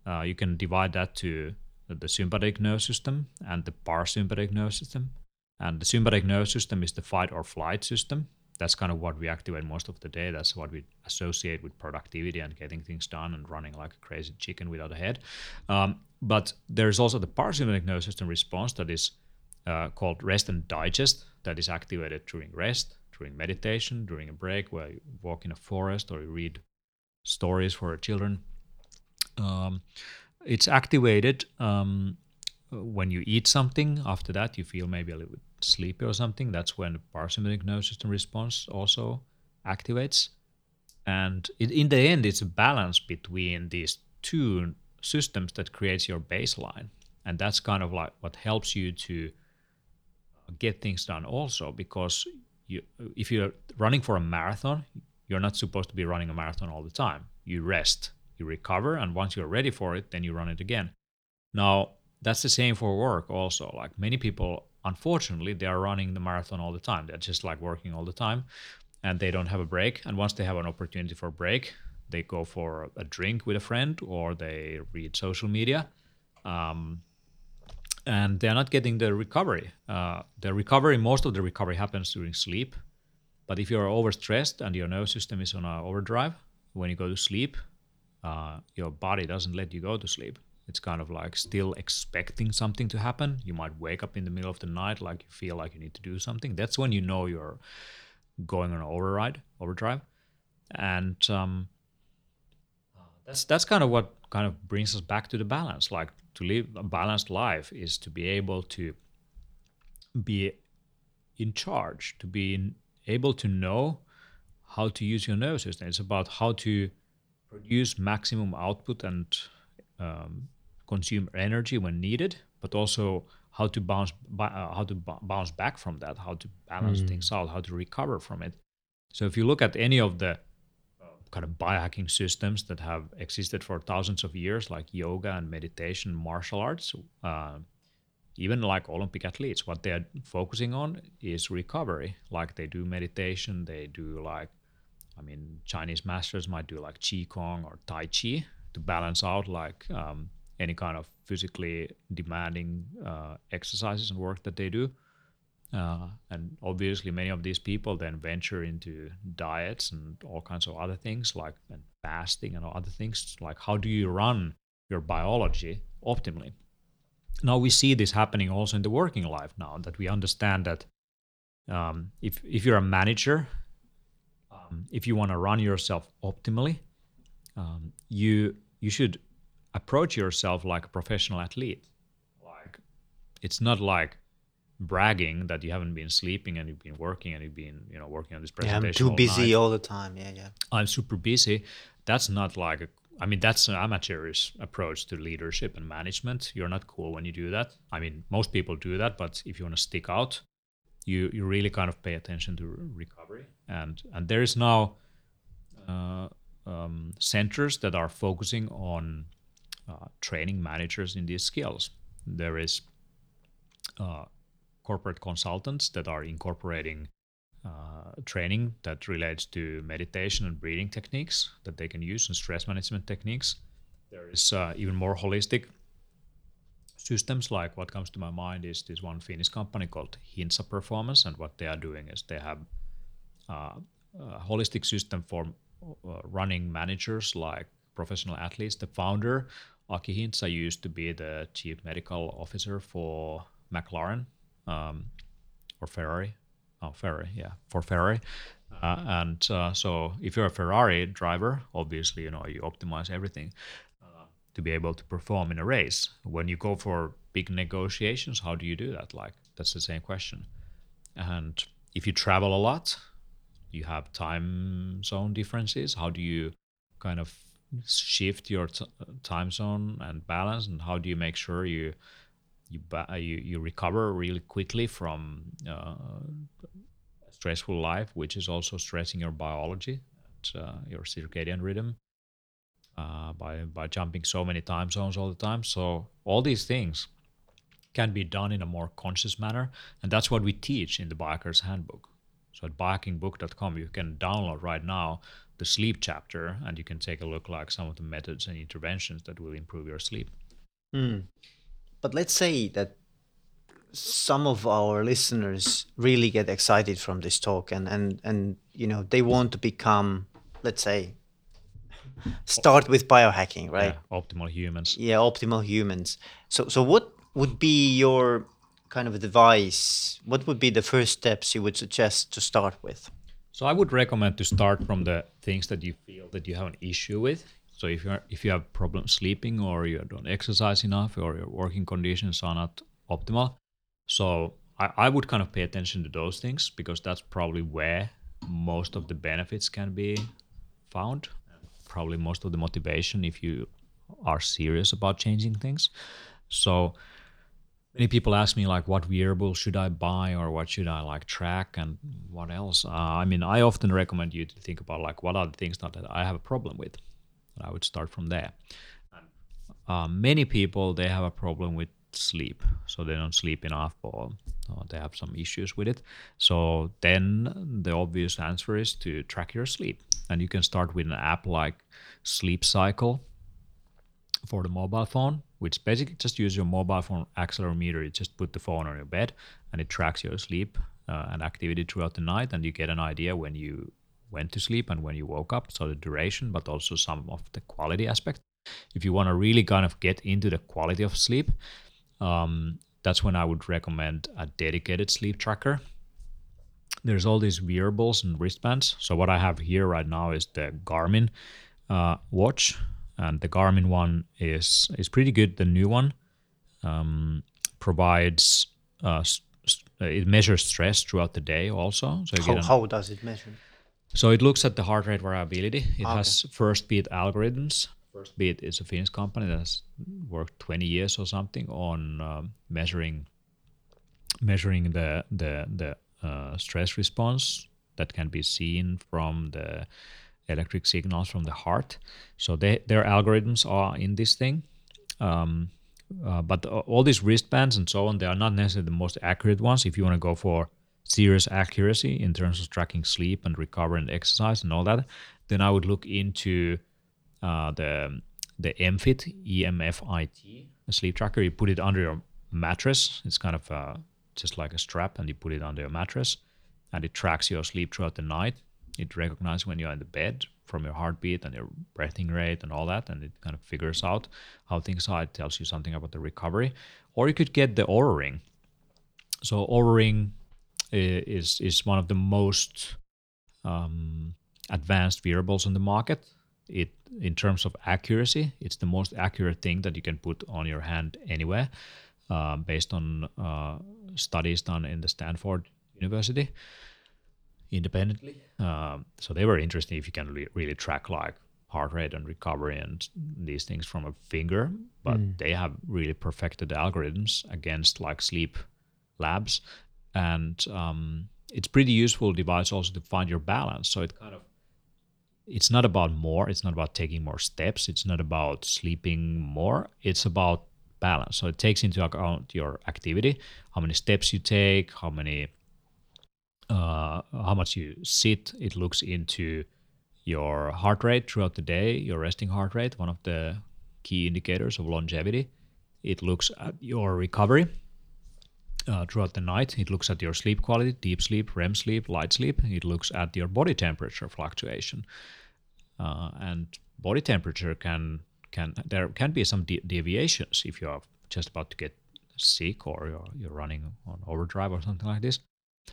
uh, you can divide that to the sympathetic nervous system and the parasympathetic nervous system. And the sympathetic nervous system is the fight or flight system. that's kind of what we activate most of the day. That's what we associate with productivity and getting things done and running like a crazy chicken without a head. Um, but there's also the parasympathetic nervous system response that is uh, called rest and digest that is activated during rest, during meditation, during a break where you walk in a forest or you read stories for children. Um, it's activated um, when you eat something. After that, you feel maybe a little bit sleepy or something. That's when the parasympathetic nervous system response also activates. And it, in the end, it's a balance between these two systems that creates your baseline. And that's kind of like what helps you to get things done also because you, if you're running for a marathon, you're not supposed to be running a marathon all the time. You rest, you recover, and once you're ready for it, then you run it again. Now, that's the same for work also. Like many people, unfortunately, they are running the marathon all the time. They're just like working all the time and they don't have a break. And once they have an opportunity for a break, they go for a drink with a friend or they read social media. Um, and they're not getting the recovery. Uh, the recovery, most of the recovery happens during sleep. But if you're overstressed and your nervous system is on a overdrive, when you go to sleep, uh, your body doesn't let you go to sleep. It's kind of like still expecting something to happen. You might wake up in the middle of the night, like you feel like you need to do something. That's when you know you're going on override, overdrive, and um, that's that's kind of what kind of brings us back to the balance. Like to live a balanced life is to be able to be in charge, to be in, able to know how to use your nervous system. It's about how to produce maximum output and um, consume energy when needed, but also how to bounce uh, how to bounce back from that, how to balance mm. things out, how to recover from it. So if you look at any of the kind of biohacking systems that have existed for thousands of years, like yoga and meditation, martial arts, uh, even like Olympic athletes, what they're focusing on is recovery. Like they do meditation, they do like, I mean, Chinese masters might do like Qigong or Tai Chi to balance out like um, any kind of physically demanding uh, exercises and work that they do. Uh, and obviously, many of these people then venture into diets and all kinds of other things like and fasting and other things. Like, how do you run your biology optimally? Now we see this happening also in the working life. Now that we understand that um, if if you're a manager, um, if you want to run yourself optimally, um, you you should approach yourself like a professional athlete. Like, it's not like bragging that you haven't been sleeping and you've been working and you've been you know working on this presentation. Yeah, I'm too busy night. all the time. Yeah, yeah. I'm super busy. That's not like a. I mean, that's an amateurish approach to leadership and management. You're not cool when you do that. I mean, most people do that, but if you want to stick out, you you really kind of pay attention to recovery. And and there is now uh, um, centers that are focusing on uh, training managers in these skills. There is uh, corporate consultants that are incorporating uh, training that relates to meditation and breathing techniques that they can use and stress management techniques. There is uh, even more holistic systems. Like what comes to my mind is this one Finnish company called Hintsa Performance, and what they are doing is they have uh, a holistic system for uh, running managers like professional athletes. The founder Aki Hintsa used to be the chief medical officer for McLaren um, or Ferrari. Oh, Ferrari, yeah, for Ferrari. Uh, and uh, so, if you're a Ferrari driver, obviously, you know you optimize everything to be able to perform in a race. When you go for big negotiations, how do you do that? Like that's the same question. And if you travel a lot, you have time zone differences. How do you kind of shift your t- time zone and balance, and how do you make sure you you uh, you, you recover really quickly from uh, stressful life, which is also stressing your biology, and, uh, your circadian rhythm, uh, by by jumping so many time zones all the time. So all these things can be done in a more conscious manner, and that's what we teach in the Biohacker's Handbook. So at biohackingbook.com, you can download right now the sleep chapter, and you can take a look like some of the methods and interventions that will improve your sleep. Mm but let's say that some of our listeners really get excited from this talk and and and you know they want to become let's say start with biohacking right Yeah, optimal humans. yeah optimal humans so so what would be your kind of advice what would be the first steps you would suggest to start with So I would recommend to start from the things that you feel that you have an issue with. So if you if you have problems sleeping or you don't exercise enough or your working conditions are not optimal, so I, I would kind of pay attention to those things because that's probably where most of the benefits can be found. Probably most of the motivation if you are serious about changing things. So many people ask me like what wearable should i buy or what should i like track and what else? Uh, i mean i often recommend you to think about like what are the things that i have a problem with? And i would start from there. Uh, many people they have a problem with sleep so they don't sleep enough or, or they have some issues with it so then the obvious answer is to track your sleep and you can start with an app like sleep cycle for the mobile phone, which basically just use your mobile phone accelerometer. You just put the phone on your bed and it tracks your sleep uh, and activity throughout the night, and you get an idea when you went to sleep and when you woke up. So the duration, but also some of the quality aspect. If you want to really kind of get into the quality of sleep, um, that's when I would recommend a dedicated sleep tracker. There's all these wearables and wristbands. So what I have here right now is the Garmin uh, watch, and the Garmin one is is pretty good. The new one um, provides uh, s- s- it measures stress throughout the day also. So you how, an, how does it measure so it looks at the heart rate variability. It Okay. has Firstbeat algorithms. Firstbeat is a Finnish company that has worked 20 years or something on um, measuring measuring the the the uh, stress response that can be seen from the electric signals from the heart. So they, their algorithms are in this thing. Um, uh, but all these wristbands and so on, they are not necessarily the most accurate ones. If you want to go for serious accuracy in terms of tracking sleep and recovery and exercise and all that, then I would look into uh, the the EMFIT, E-M-F-I-T, a sleep tracker. You put it under your mattress. It's kind of uh, just like a strap, and you put it under your mattress, and it tracks your sleep throughout the night. It recognizes when you're in the bed from your heartbeat and your breathing rate and all that, and it kind of figures out how things are. It tells you something about the recovery. Or you could get the Oura Ring. So Oura Ring is is one of the most um, advanced wearables on the market. It in terms of accuracy, it's the most accurate thing that you can put on your hand anywhere, uh, based on uh, studies done in the Stanford University independently. Um, so they were interesting if you can re- really track like heart rate and recovery and these things from a finger. But they have really perfected algorithms against like sleep labs, and um, it's pretty useful device also to find your balance. So it kind of it's not about more. It's not about taking more steps. It's not about sleeping more. It's about balance. So it takes into account your activity, how many steps you take, how many uh, how much you sit. It looks into your heart rate throughout the day, your resting heart rate, one of the key indicators of longevity. It looks at your recovery uh, throughout the night. It looks at your sleep quality, deep sleep, REM sleep, light sleep. It looks at your body temperature fluctuation, uh, and body temperature can can there can be some de- deviations if you are just about to get sick or you're, you're running on overdrive or something like this.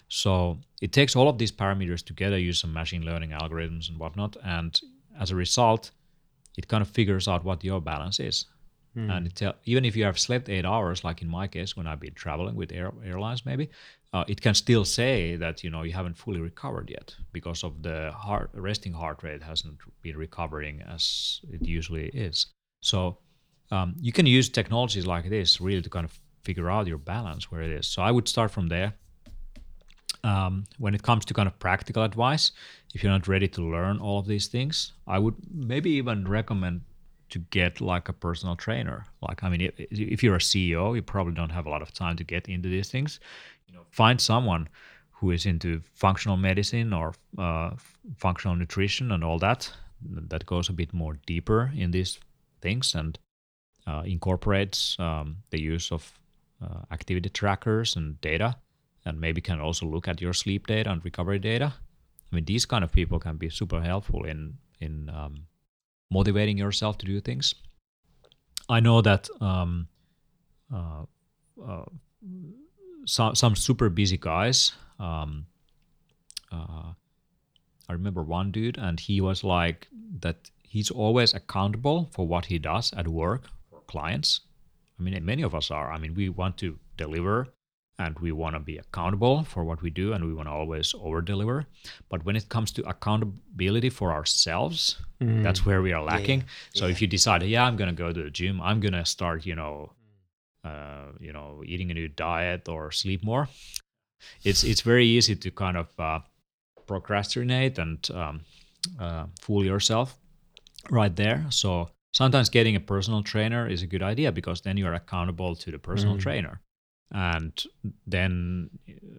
So it takes all of these parameters together, use some machine learning algorithms and whatnot, and as a result, it kind of figures out what your balance is. And it tell, even if you have slept eight hours, like in my case when I've been traveling with air, airlines, maybe uh, it can still say that you know you haven't fully recovered yet because of the heart resting heart rate hasn't been recovering as it usually is. So um, you can use technologies like this really to kind of figure out your balance where it is. So I would start from there um, when it comes to kind of practical advice, if you're not ready to learn all of these things, I would maybe even recommend to get like a personal trainer. Like, I mean, if, if you're a CEO, you probably don't have a lot of time to get into these things. You know, find someone who is into functional medicine or uh, functional nutrition and all that. That goes a bit more deeper in these things and uh, incorporates um, the use of uh, activity trackers and data, and maybe can also look at your sleep data and recovery data. I mean, these kind of people can be super helpful in in um, motivating yourself to do things. I know that um, uh, uh, some some super busy guys. Um, uh, I remember one dude, and he was like that. He's always accountable for what he does at work for clients. I mean, many of us are. I mean, we want to deliver and we want to be accountable for what we do and we want to always over deliver but when it comes to accountability for ourselves mm. that's where we are lacking yeah. so yeah. if you decide yeah i'm going to go to the gym i'm going to start you know uh, you know eating a new diet or sleep more it's it's very easy to kind of uh, procrastinate and um, uh, fool yourself right there so sometimes getting a personal trainer is a good idea because then you are accountable to the personal mm. trainer and then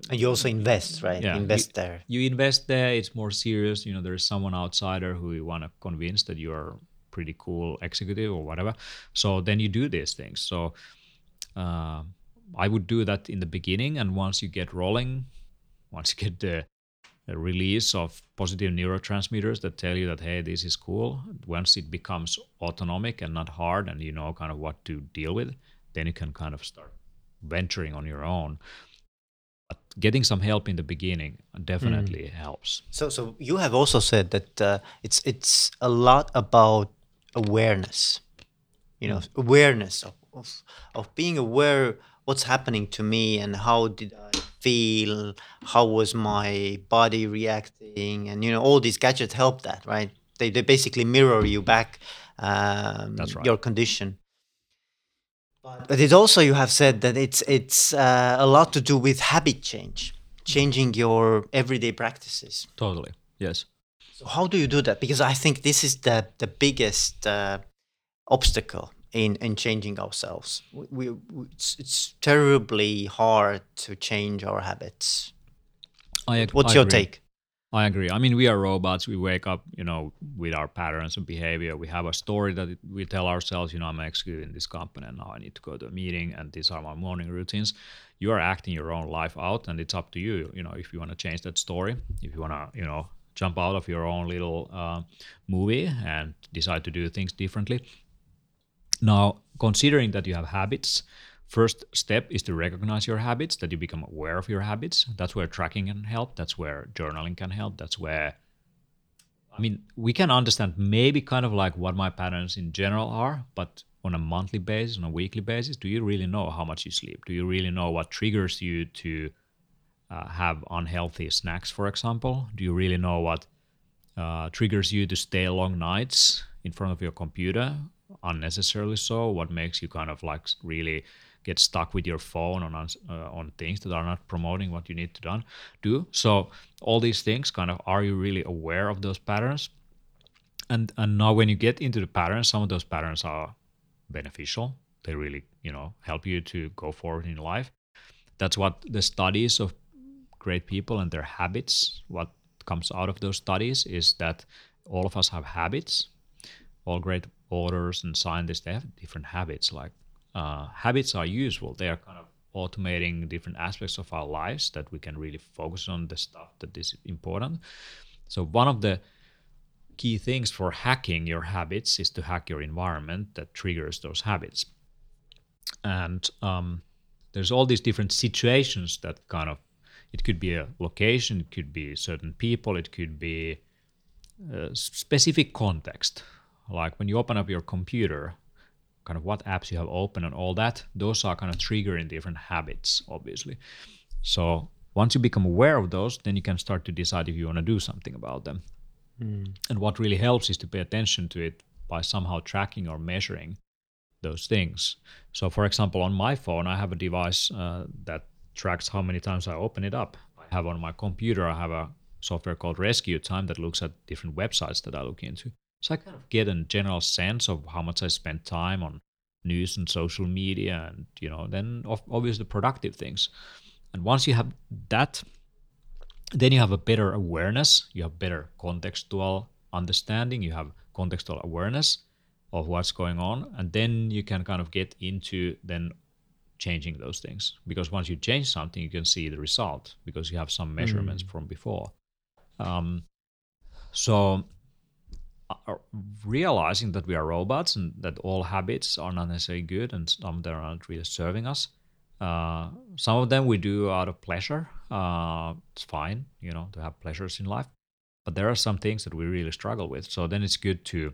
and you also invest right? Yeah, invest you, there. you invest there it's more serious you know there's someone outsider who you want to convince that you're pretty cool executive or whatever. So then you do these things. So uh, i would do that in the beginning and once you get rolling once you get the, the release of positive neurotransmitters that tell you that hey this is cool once it becomes autonomic and not hard and you know kind of what to deal with then you can kind of start venturing on your own but getting some help in the beginning definitely mm. helps so so you have also said that uh, it's it's a lot about awareness you know mm. awareness of, of of being aware what's happening to me and how did i feel how was my body reacting and you know all these gadgets help that right they, they basically mirror you back um, That's right. your condition but it also you have said that it's it's uh, a lot to do with habit change, changing your everyday practices. Totally. Yes. So how do you do that? Because I think this is the the biggest uh, obstacle in in changing ourselves. We, we it's, it's, terribly hard to change our habits. I, What's I your agree. take? I agree. I mean, we are robots. We wake up, you know, with our patterns and behavior. We have a story that we tell ourselves, you know, I'm executing this company and now I need to go to a meeting and these are my morning routines. You are acting your own life out and it's up to you, you know, if you want to change that story, if you want to, you know, jump out of your own little uh, movie and decide to do things differently. Now, considering that you have habits, First step is to recognize your habits, that you become aware of your habits. That's where tracking can help. That's where journaling can help. That's where, I mean, we can understand maybe kind of like what my patterns in general are, but on a monthly basis, on a weekly basis, do you really know how much you sleep? Do you really know what triggers you to uh, have unhealthy snacks, for example? Do you really know what uh, triggers you to stay long nights in front of your computer unnecessarily so? What makes you kind of like really get stuck with your phone on uh, on things that are not promoting what you need to done, do. So all these things, kind of, are you really aware of those patterns? And and now when you get into the patterns, some of those patterns are beneficial. They really you know help you to go forward in life. That's what the studies of great people and their habits. What comes out of those studies is that all of us have habits. All great authors and scientists they have different habits like uh, habits are useful. They are kind of automating different aspects of our lives that we can really focus on the stuff that is important. So one of the key things for hacking your habits is to hack your environment that triggers those habits. And um, there's all these different situations that kind of it could be a location, it could be certain people, it could be a specific context. Like when you open up your computer, kind of what apps you have open and all that, those are kind of triggering different habits, obviously. So once you become aware of those, then you can start to decide if you want to do something about them. Mm. And what really helps is to pay attention to it by somehow tracking or measuring those things. So, for example, on my phone, I have a device uh, that tracks how many times I open it up. I have on my computer, I have a software called Rescue Time that looks at different websites that I look into. So I kind of get a general sense of how much I spend time on news and social media and, you know, then obviously productive things. And once you have that, then you have a better awareness, you have better contextual understanding, you have contextual awareness of what's going on. And then you can kind of get into then changing those things because once you change something you can see the result because you have some measurements Mm. from before um, so realizing that we are robots and that all habits are not necessarily good and some of them are not really serving us uh, some of them we do out of pleasure uh, it's fine you know to have pleasures in life but there are some things that we really struggle with so then it's good to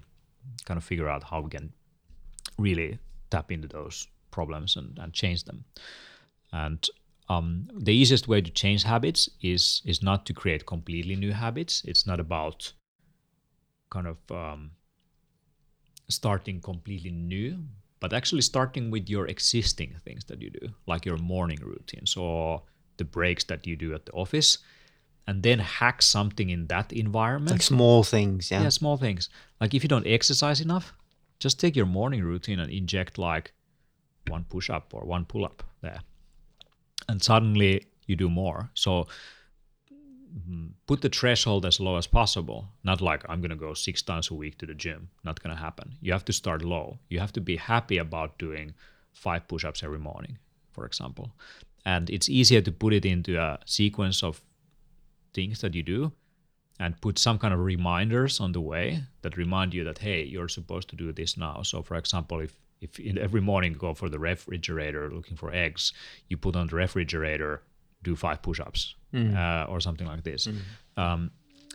kind of figure out how we can really tap into those problems and, and change them. And um, the easiest way to change habits is is not to create completely new habits. It's not about kind of um, starting completely new, but actually starting with your existing things that you do, like your morning routines or the breaks that you do at the office, and then hack something in that environment. Like small things, yeah. yeah small things. Like if you don't exercise enough just take your morning routine and inject like one push up or one pull up there. And suddenly you do more. So put the threshold as low as possible. Not like i'm going to go six times a week to the gym. Not going to happen. You have to start low. You have to be happy about doing five push-ups every morning for example. And it's easier to put it into a sequence of things that you do and put some kind of reminders on the way that remind you that hey you're supposed to do this now. So for example if if every morning you go for the refrigerator looking for eggs you put on the refrigerator do five push-ups uh, or something like this. Um,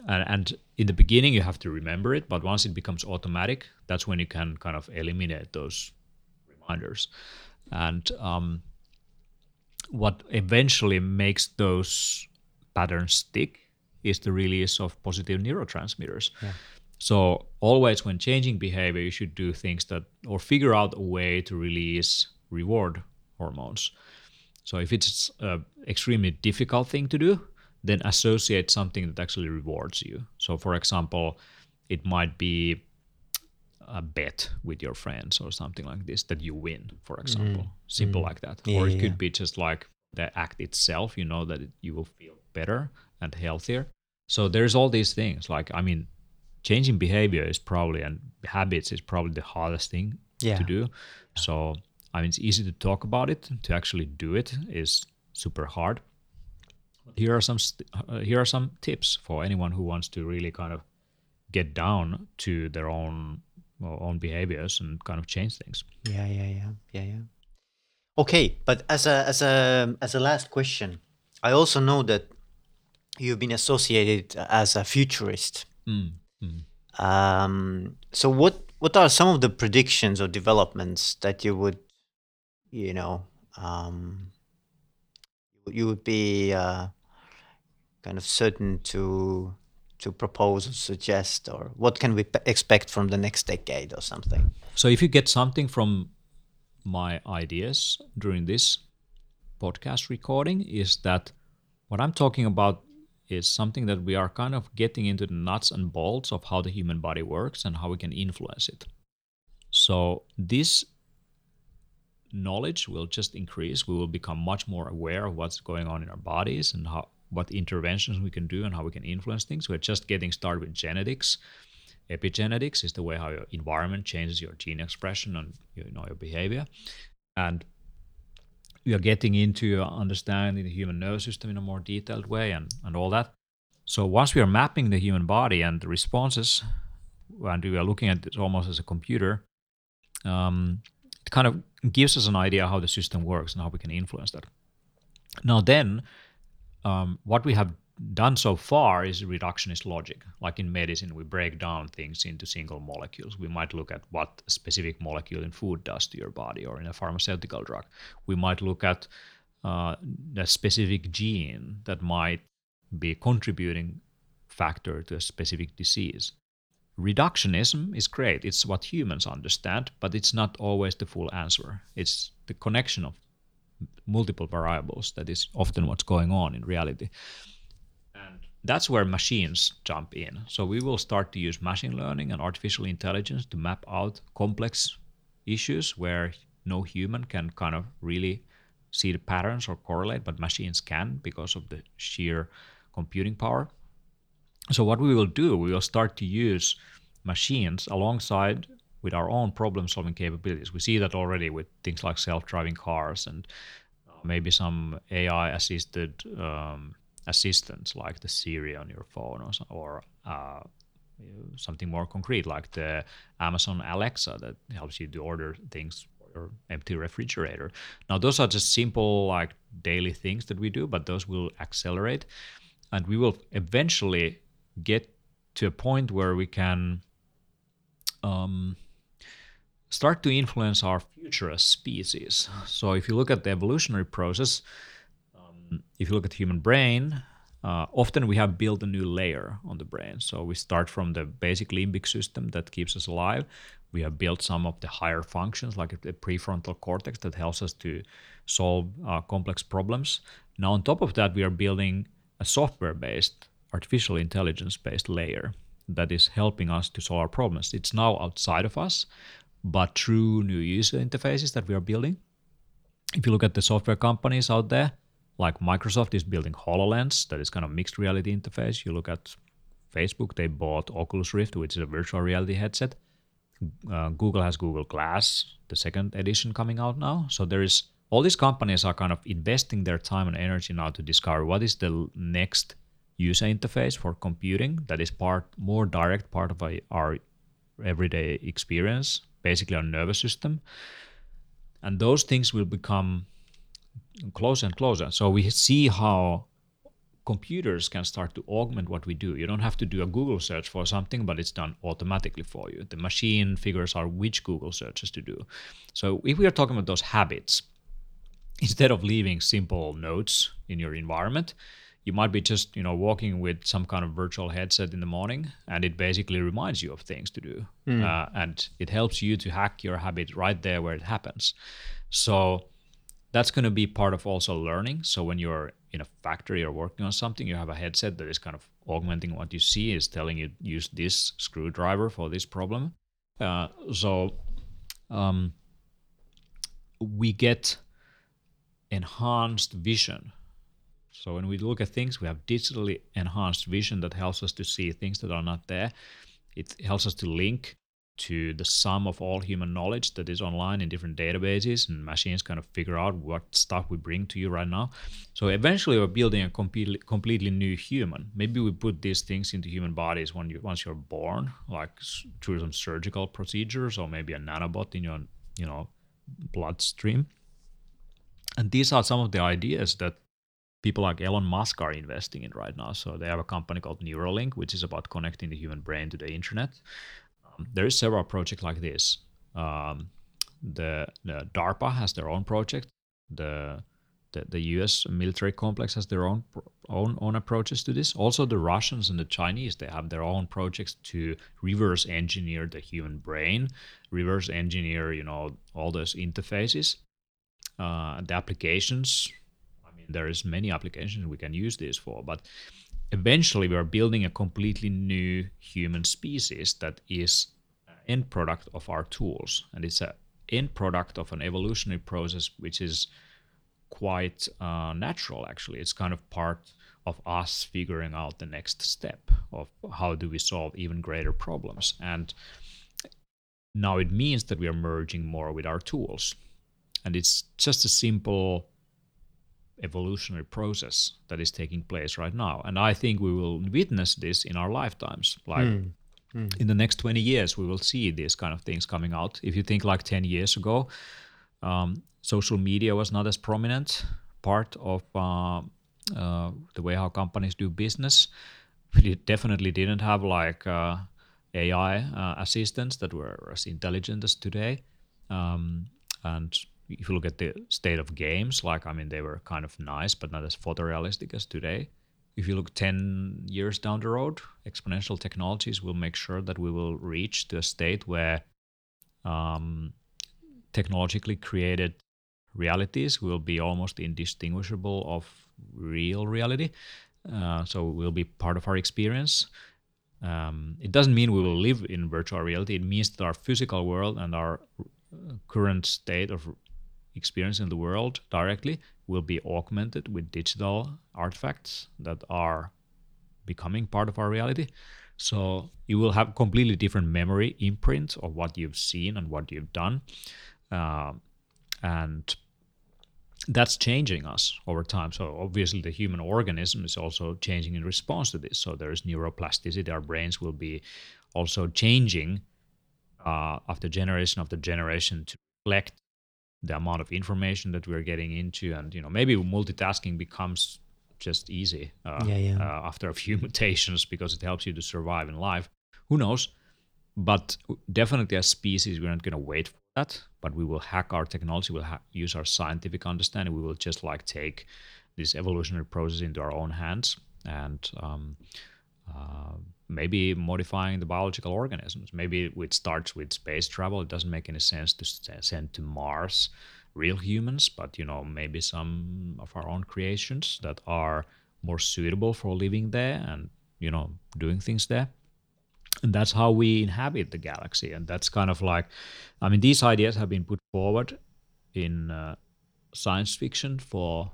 and, and in the beginning you have to remember it but once it becomes automatic that's when you can kind of eliminate those reminders. And um, what eventually makes those patterns stick is the release of positive neurotransmitters. So always when changing behavior, you should do things that or figure out a way to release reward hormones. So if it's an extremely difficult thing to do, then associate something that actually rewards you. So for example, it might be a bet with your friends or something like this that you win, for mm-hmm. example. Simple mm-hmm. like that. Yeah, or it yeah, could be just like the act itself, you know that it, you will feel better and healthier. So there's all these things. Like I mean, changing behavior is probably and habits is probably the hardest thing Yeah. to do. So I mean, it's easy to talk about it. To actually do it is super hard. Here are some st- uh, here are some tips for anyone who wants to really kind of get down to their own well, own behaviors and kind of change things. Yeah, yeah, yeah, yeah, yeah. Okay, but as a as a as a last question, I also know that you've been associated as a futurist. Mm. Mm. Um, so what what are some of the predictions or developments that you would, you know, um, you would be uh, kind of certain to to propose or suggest, or what can we pe- expect from the next decade or something? So if you get something from my ideas during this podcast recording is that what I'm talking about is something that we are kind of getting into the nuts and bolts of how the human body works and how we can influence it. So this knowledge will just increase. We will become much more aware of what's going on in our bodies and how what interventions we can do and how we can influence things. We're just getting started with genetics. Epigenetics is the way how your environment changes your gene expression and you know your behavior. And we are getting into understanding the human nervous system in a more detailed way and, and all that. So once we are mapping the human body and the responses, and we are looking at it almost as a computer, um, kind of gives us an idea how the system works and how we can influence that. Now then, um, what we have done so far is reductionist logic. Like in medicine, we break down things into single molecules. We might look at what a specific molecule in food does to your body or in a pharmaceutical drug. We might look at uh, a specific gene that might be a contributing factor to a specific disease. Reductionism is great. It's what humans understand, but it's not always the full answer. It's the connection of multiple variables that is often what's going on in reality. And that's where machines jump in. So we will start to use machine learning and artificial intelligence to map out complex issues where no human can kind of really see the patterns or correlate, but machines can because of the sheer computing power. So what we will do, we will start to use machines alongside with our own problem solving capabilities. We see that already with things like self driving cars and uh, maybe some AI assisted um, assistants like the Siri on your phone or, or uh, something more concrete like the Amazon Alexa that helps you to order things your empty refrigerator. Now, those are just simple, like daily things that we do, but those will accelerate. And we will eventually get to a point where we can um, start to influence our future as species. So, if you look at the evolutionary process, um, if you look at the human brain, uh, often we have built a new layer on the brain. So we start from the basic limbic system that keeps us alive. We have built some of the higher functions, like the prefrontal cortex, that helps us to solve uh, complex problems. Now, on top of that, we are building a software based, artificial intelligence based layer that is helping us to solve our problems. It's now outside of us, but through new user interfaces that we are building. If you look at the software companies out there, like Microsoft is building HoloLens, that is kind of mixed reality interface. You look at Facebook, they bought Oculus Rift, which is a virtual reality headset. Uh, Google has Google Glass, the second edition coming out now. So there is all these companies are kind of investing their time and energy now to discover what is the next user interface for computing that is part more direct part of our everyday experience, basically our nervous system. And those things will become closer and closer. So we see how computers can start to augment what we do. You don't have to do a Google search for something, but it's done automatically for you. The machine figures out which Google searches to do. So if we are talking about those habits, instead of leaving simple notes in your environment, you might be just you know walking with some kind of virtual headset in the morning, and it basically reminds you of things to do, mm. uh, and it helps you to hack your habit right there where it happens. So that's going to be part of also learning. So when you're in a factory or working on something, you have a headset that is kind of augmenting what you see, is telling you use this screwdriver for this problem. Uh, so um, we get enhanced vision. So when we look at things, we have digitally enhanced vision that helps us to see things that are not there. It helps us to link to the sum of all human knowledge that is online in different databases and machines kind of figure out what stuff we bring to you right now. So eventually we're building a completely completely new human. Maybe we put these things into human bodies when you once you're born like through some surgical procedures or maybe a nanobot in your you know bloodstream. And these are some of the ideas that people like Elon Musk are investing in right now. So they have a company called Neuralink, which is about connecting the human brain to the internet there is several projects like this. Um, the, the DARPA has their own project. The the, the U.S. military complex has their own own own approaches to this. Also, the Russians and the Chinese they have their own projects to reverse engineer the human brain, reverse engineer you know all those interfaces, uh, the applications. There is many applications we can use this for, but eventually we are building a completely new human species that is end product of our tools. And it's an end product of an evolutionary process which is quite uh, natural actually. It's kind of part of us figuring out the next step of how do we solve even greater problems. And now it means that we are merging more with our tools. And it's just a simple evolutionary process that is taking place right now. And I think we will witness this in our lifetimes. Like mm. Mm. in the next 20 years, we will see these kind of things coming out. If you think like 10 years ago, um, social media was not as prominent part of uh, uh, the way how companies do business. We definitely didn't have like uh, AI uh, assistants that were as intelligent as today. Um, and if you look at the state of games, like I mean, they were kind of nice, but not as photorealistic as today. If you look 10 years down the road, exponential technologies will make sure that we will reach to a state where um, technologically created realities will be almost indistinguishable of real reality. Uh, so will be part of our experience. Um, it doesn't mean we will live in virtual reality. It means that our physical world and our uh, current state of experience in the world directly will be augmented with digital artifacts that are becoming part of our reality. So you will have completely different memory imprint of what you've seen and what you've done, uh, and that's changing us over time. So obviously, the human organism is also changing in response to this. So there is neuroplasticity. Our brains will be also changing uh, after generation after generation to reflect the amount of information that we're getting into, and you know maybe multitasking becomes just easy uh, Yeah, yeah. Uh, after a few *laughs* mutations because it helps you to survive in life. Who knows? But definitely, as species, we're not going to wait for that. But we will hack our technology. We'll ha- use our scientific understanding. We will just like take this evolutionary process into our own hands and um, uh, maybe modifying the biological organisms. Maybe it starts with space travel. It doesn't make any sense to send to Mars real humans, but you know maybe some of our own creations that are more suitable for living there and you know doing things there. And that's how we inhabit the galaxy. And that's kind of like, I mean, these ideas have been put forward in uh, science fiction for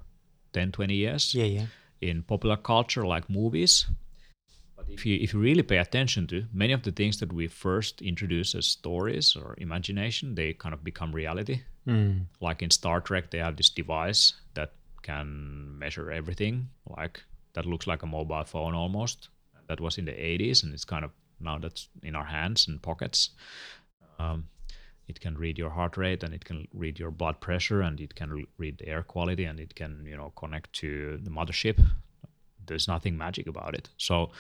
10, 20 years Yeah, yeah. in popular culture like movies. But if you if you really pay attention to many of the things that we first introduce as stories or imagination, they kind of become reality. Mm. Like in Star Trek, they have this device that can measure everything. Like that looks like a mobile phone almost. That was in the 80s, and it's kind of now that's in our hands and pockets. Um, it can read your heart rate and it can read your blood pressure and it can read the air quality and it can you know connect to the mothership there's nothing magic about it so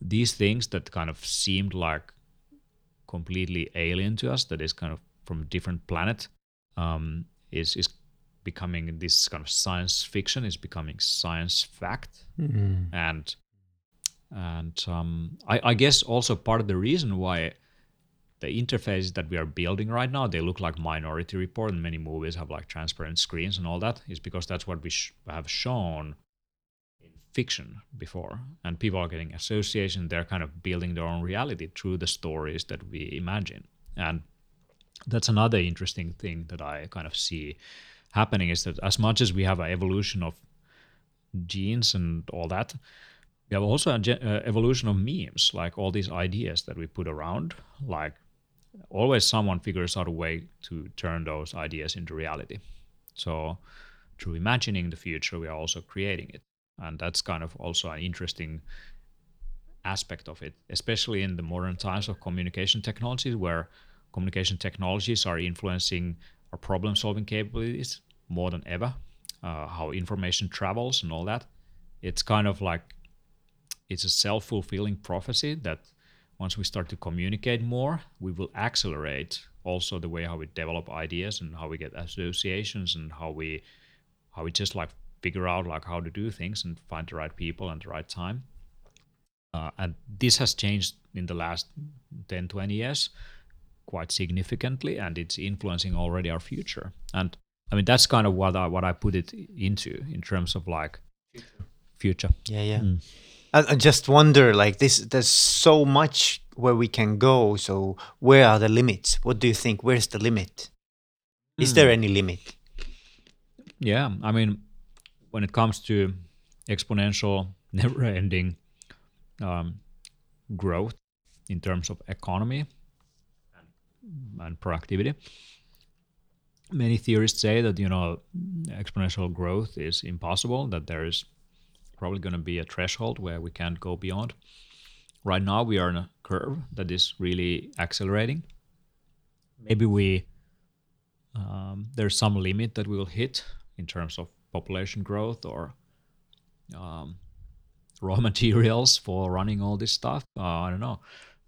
these things that kind of seemed like completely alien to us that is kind of from a different planet um, is is becoming this kind of science fiction is becoming science fact Mm. and and um, I, I guess also part of the reason why the interfaces that we are building right now they look like minority report and many movies have like transparent screens and all that is because that's what we sh- have shown fiction before and people are getting association they're kind of building their own reality through the stories that we imagine. And that's another interesting thing that i kind of see happening is that as much as we have an evolution of genes and all that we have also an uh, evolution of memes like all these ideas that we put around like always someone figures out a way to turn those ideas into reality. So through imagining the future we are also creating it and that's kind of also an interesting aspect of it especially in the modern times of communication technologies where communication technologies are influencing our problem solving capabilities more than ever uh, how information travels and all that. It's kind of like it's a self-fulfilling prophecy that once we start to communicate more we will accelerate also the way how we develop ideas and how we get associations and how we how we just like figure out like how to do things and find the right people and the right time uh, and this has changed in the last 10 20 years quite significantly and it's influencing already our future and i mean that's kind of what i what i put it into in terms of like future Yeah, yeah. Mm. I, I just wonder, like this. There's so much where we can go. So where are the limits? What do you think? Where's the limit? Is there any limit? Yeah, I mean, when it comes to exponential, *laughs* never-ending um, growth in terms of economy and, and productivity, many theorists say that you know exponential growth is impossible. That there is probably going to be a threshold where we can't go beyond. Right now, we are in a curve that is really accelerating. Maybe we um, there's some limit that we will hit in terms of population growth or um, raw *laughs* materials for running all this stuff. Uh, I don't know.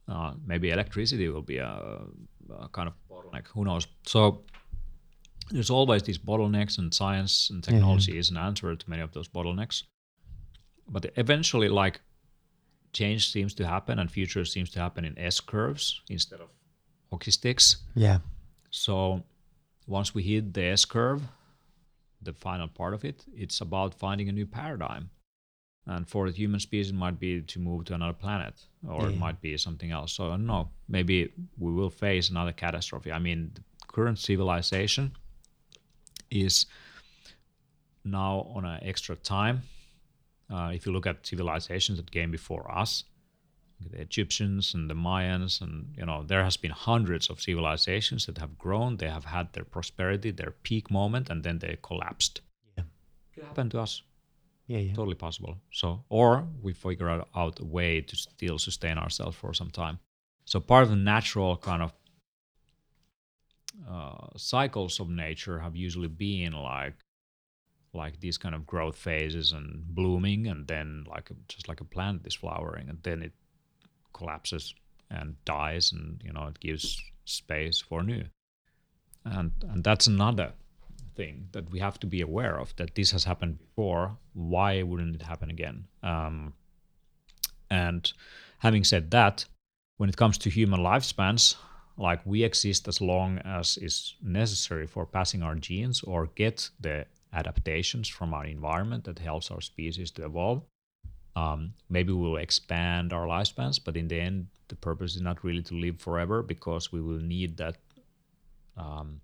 Uh, maybe electricity will be a, a kind of bottleneck. Who knows? So there's always these bottlenecks, and science and technology is an answer to many of those bottlenecks. But eventually, like change seems to happen, and future seems to happen in S curves instead of hockey sticks. Yeah. So once we hit the S curve, the final part of it, it's about finding a new paradigm. And for the human species, it might be to move to another planet, or it might be something else. So I don't know. Maybe we will face another catastrophe. I mean, the current civilization is now on an extra time. Uh, if you look at civilizations that came before us, the Egyptians and the Mayans, and you know there has been hundreds of civilizations that have grown. They have had their prosperity, their peak moment, and then they collapsed. Yeah. It happened to us. Yeah, yeah. Totally possible. So, or we figure out, out a way to still sustain ourselves for some time. So, part of the natural kind of uh, cycles of nature have usually been like like these kind of growth phases and blooming and then like just like a plant is flowering and then it collapses and dies and you know it gives space for new. And and that's another thing that we have to be aware of that this has happened before. Why wouldn't it happen again? Um, and having said that when it comes to human lifespans like we exist as long as is necessary for passing our genes or get the adaptations from our environment that helps our species to evolve. Um, maybe we'll expand our lifespans, but in the end, the purpose is not really to live forever because we will need that um,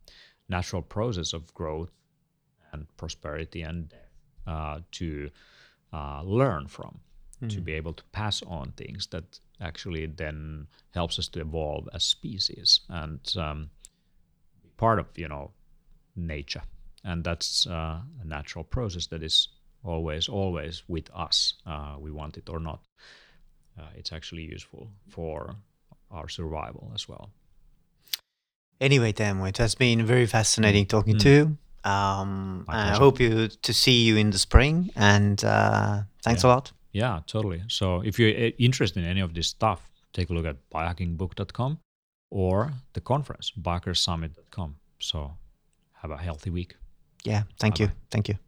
natural process of growth and prosperity and uh, to uh, learn from, mm. to be able to pass on things that actually then helps us to evolve as species and um, part of you know nature and that's uh, a natural process that is always always with us uh, we want it or not uh, it's actually useful for our survival as well anyway Teemu, it has been very fascinating mm. talking mm. to you um, i hope you to see you in the spring and uh, thanks yeah. a lot yeah totally so if you're uh, interested in any of this stuff take a look at biohackingbook.com or the conference biohackersummit.com so have a healthy week yeah. Thank Bye-bye. you. Thank you.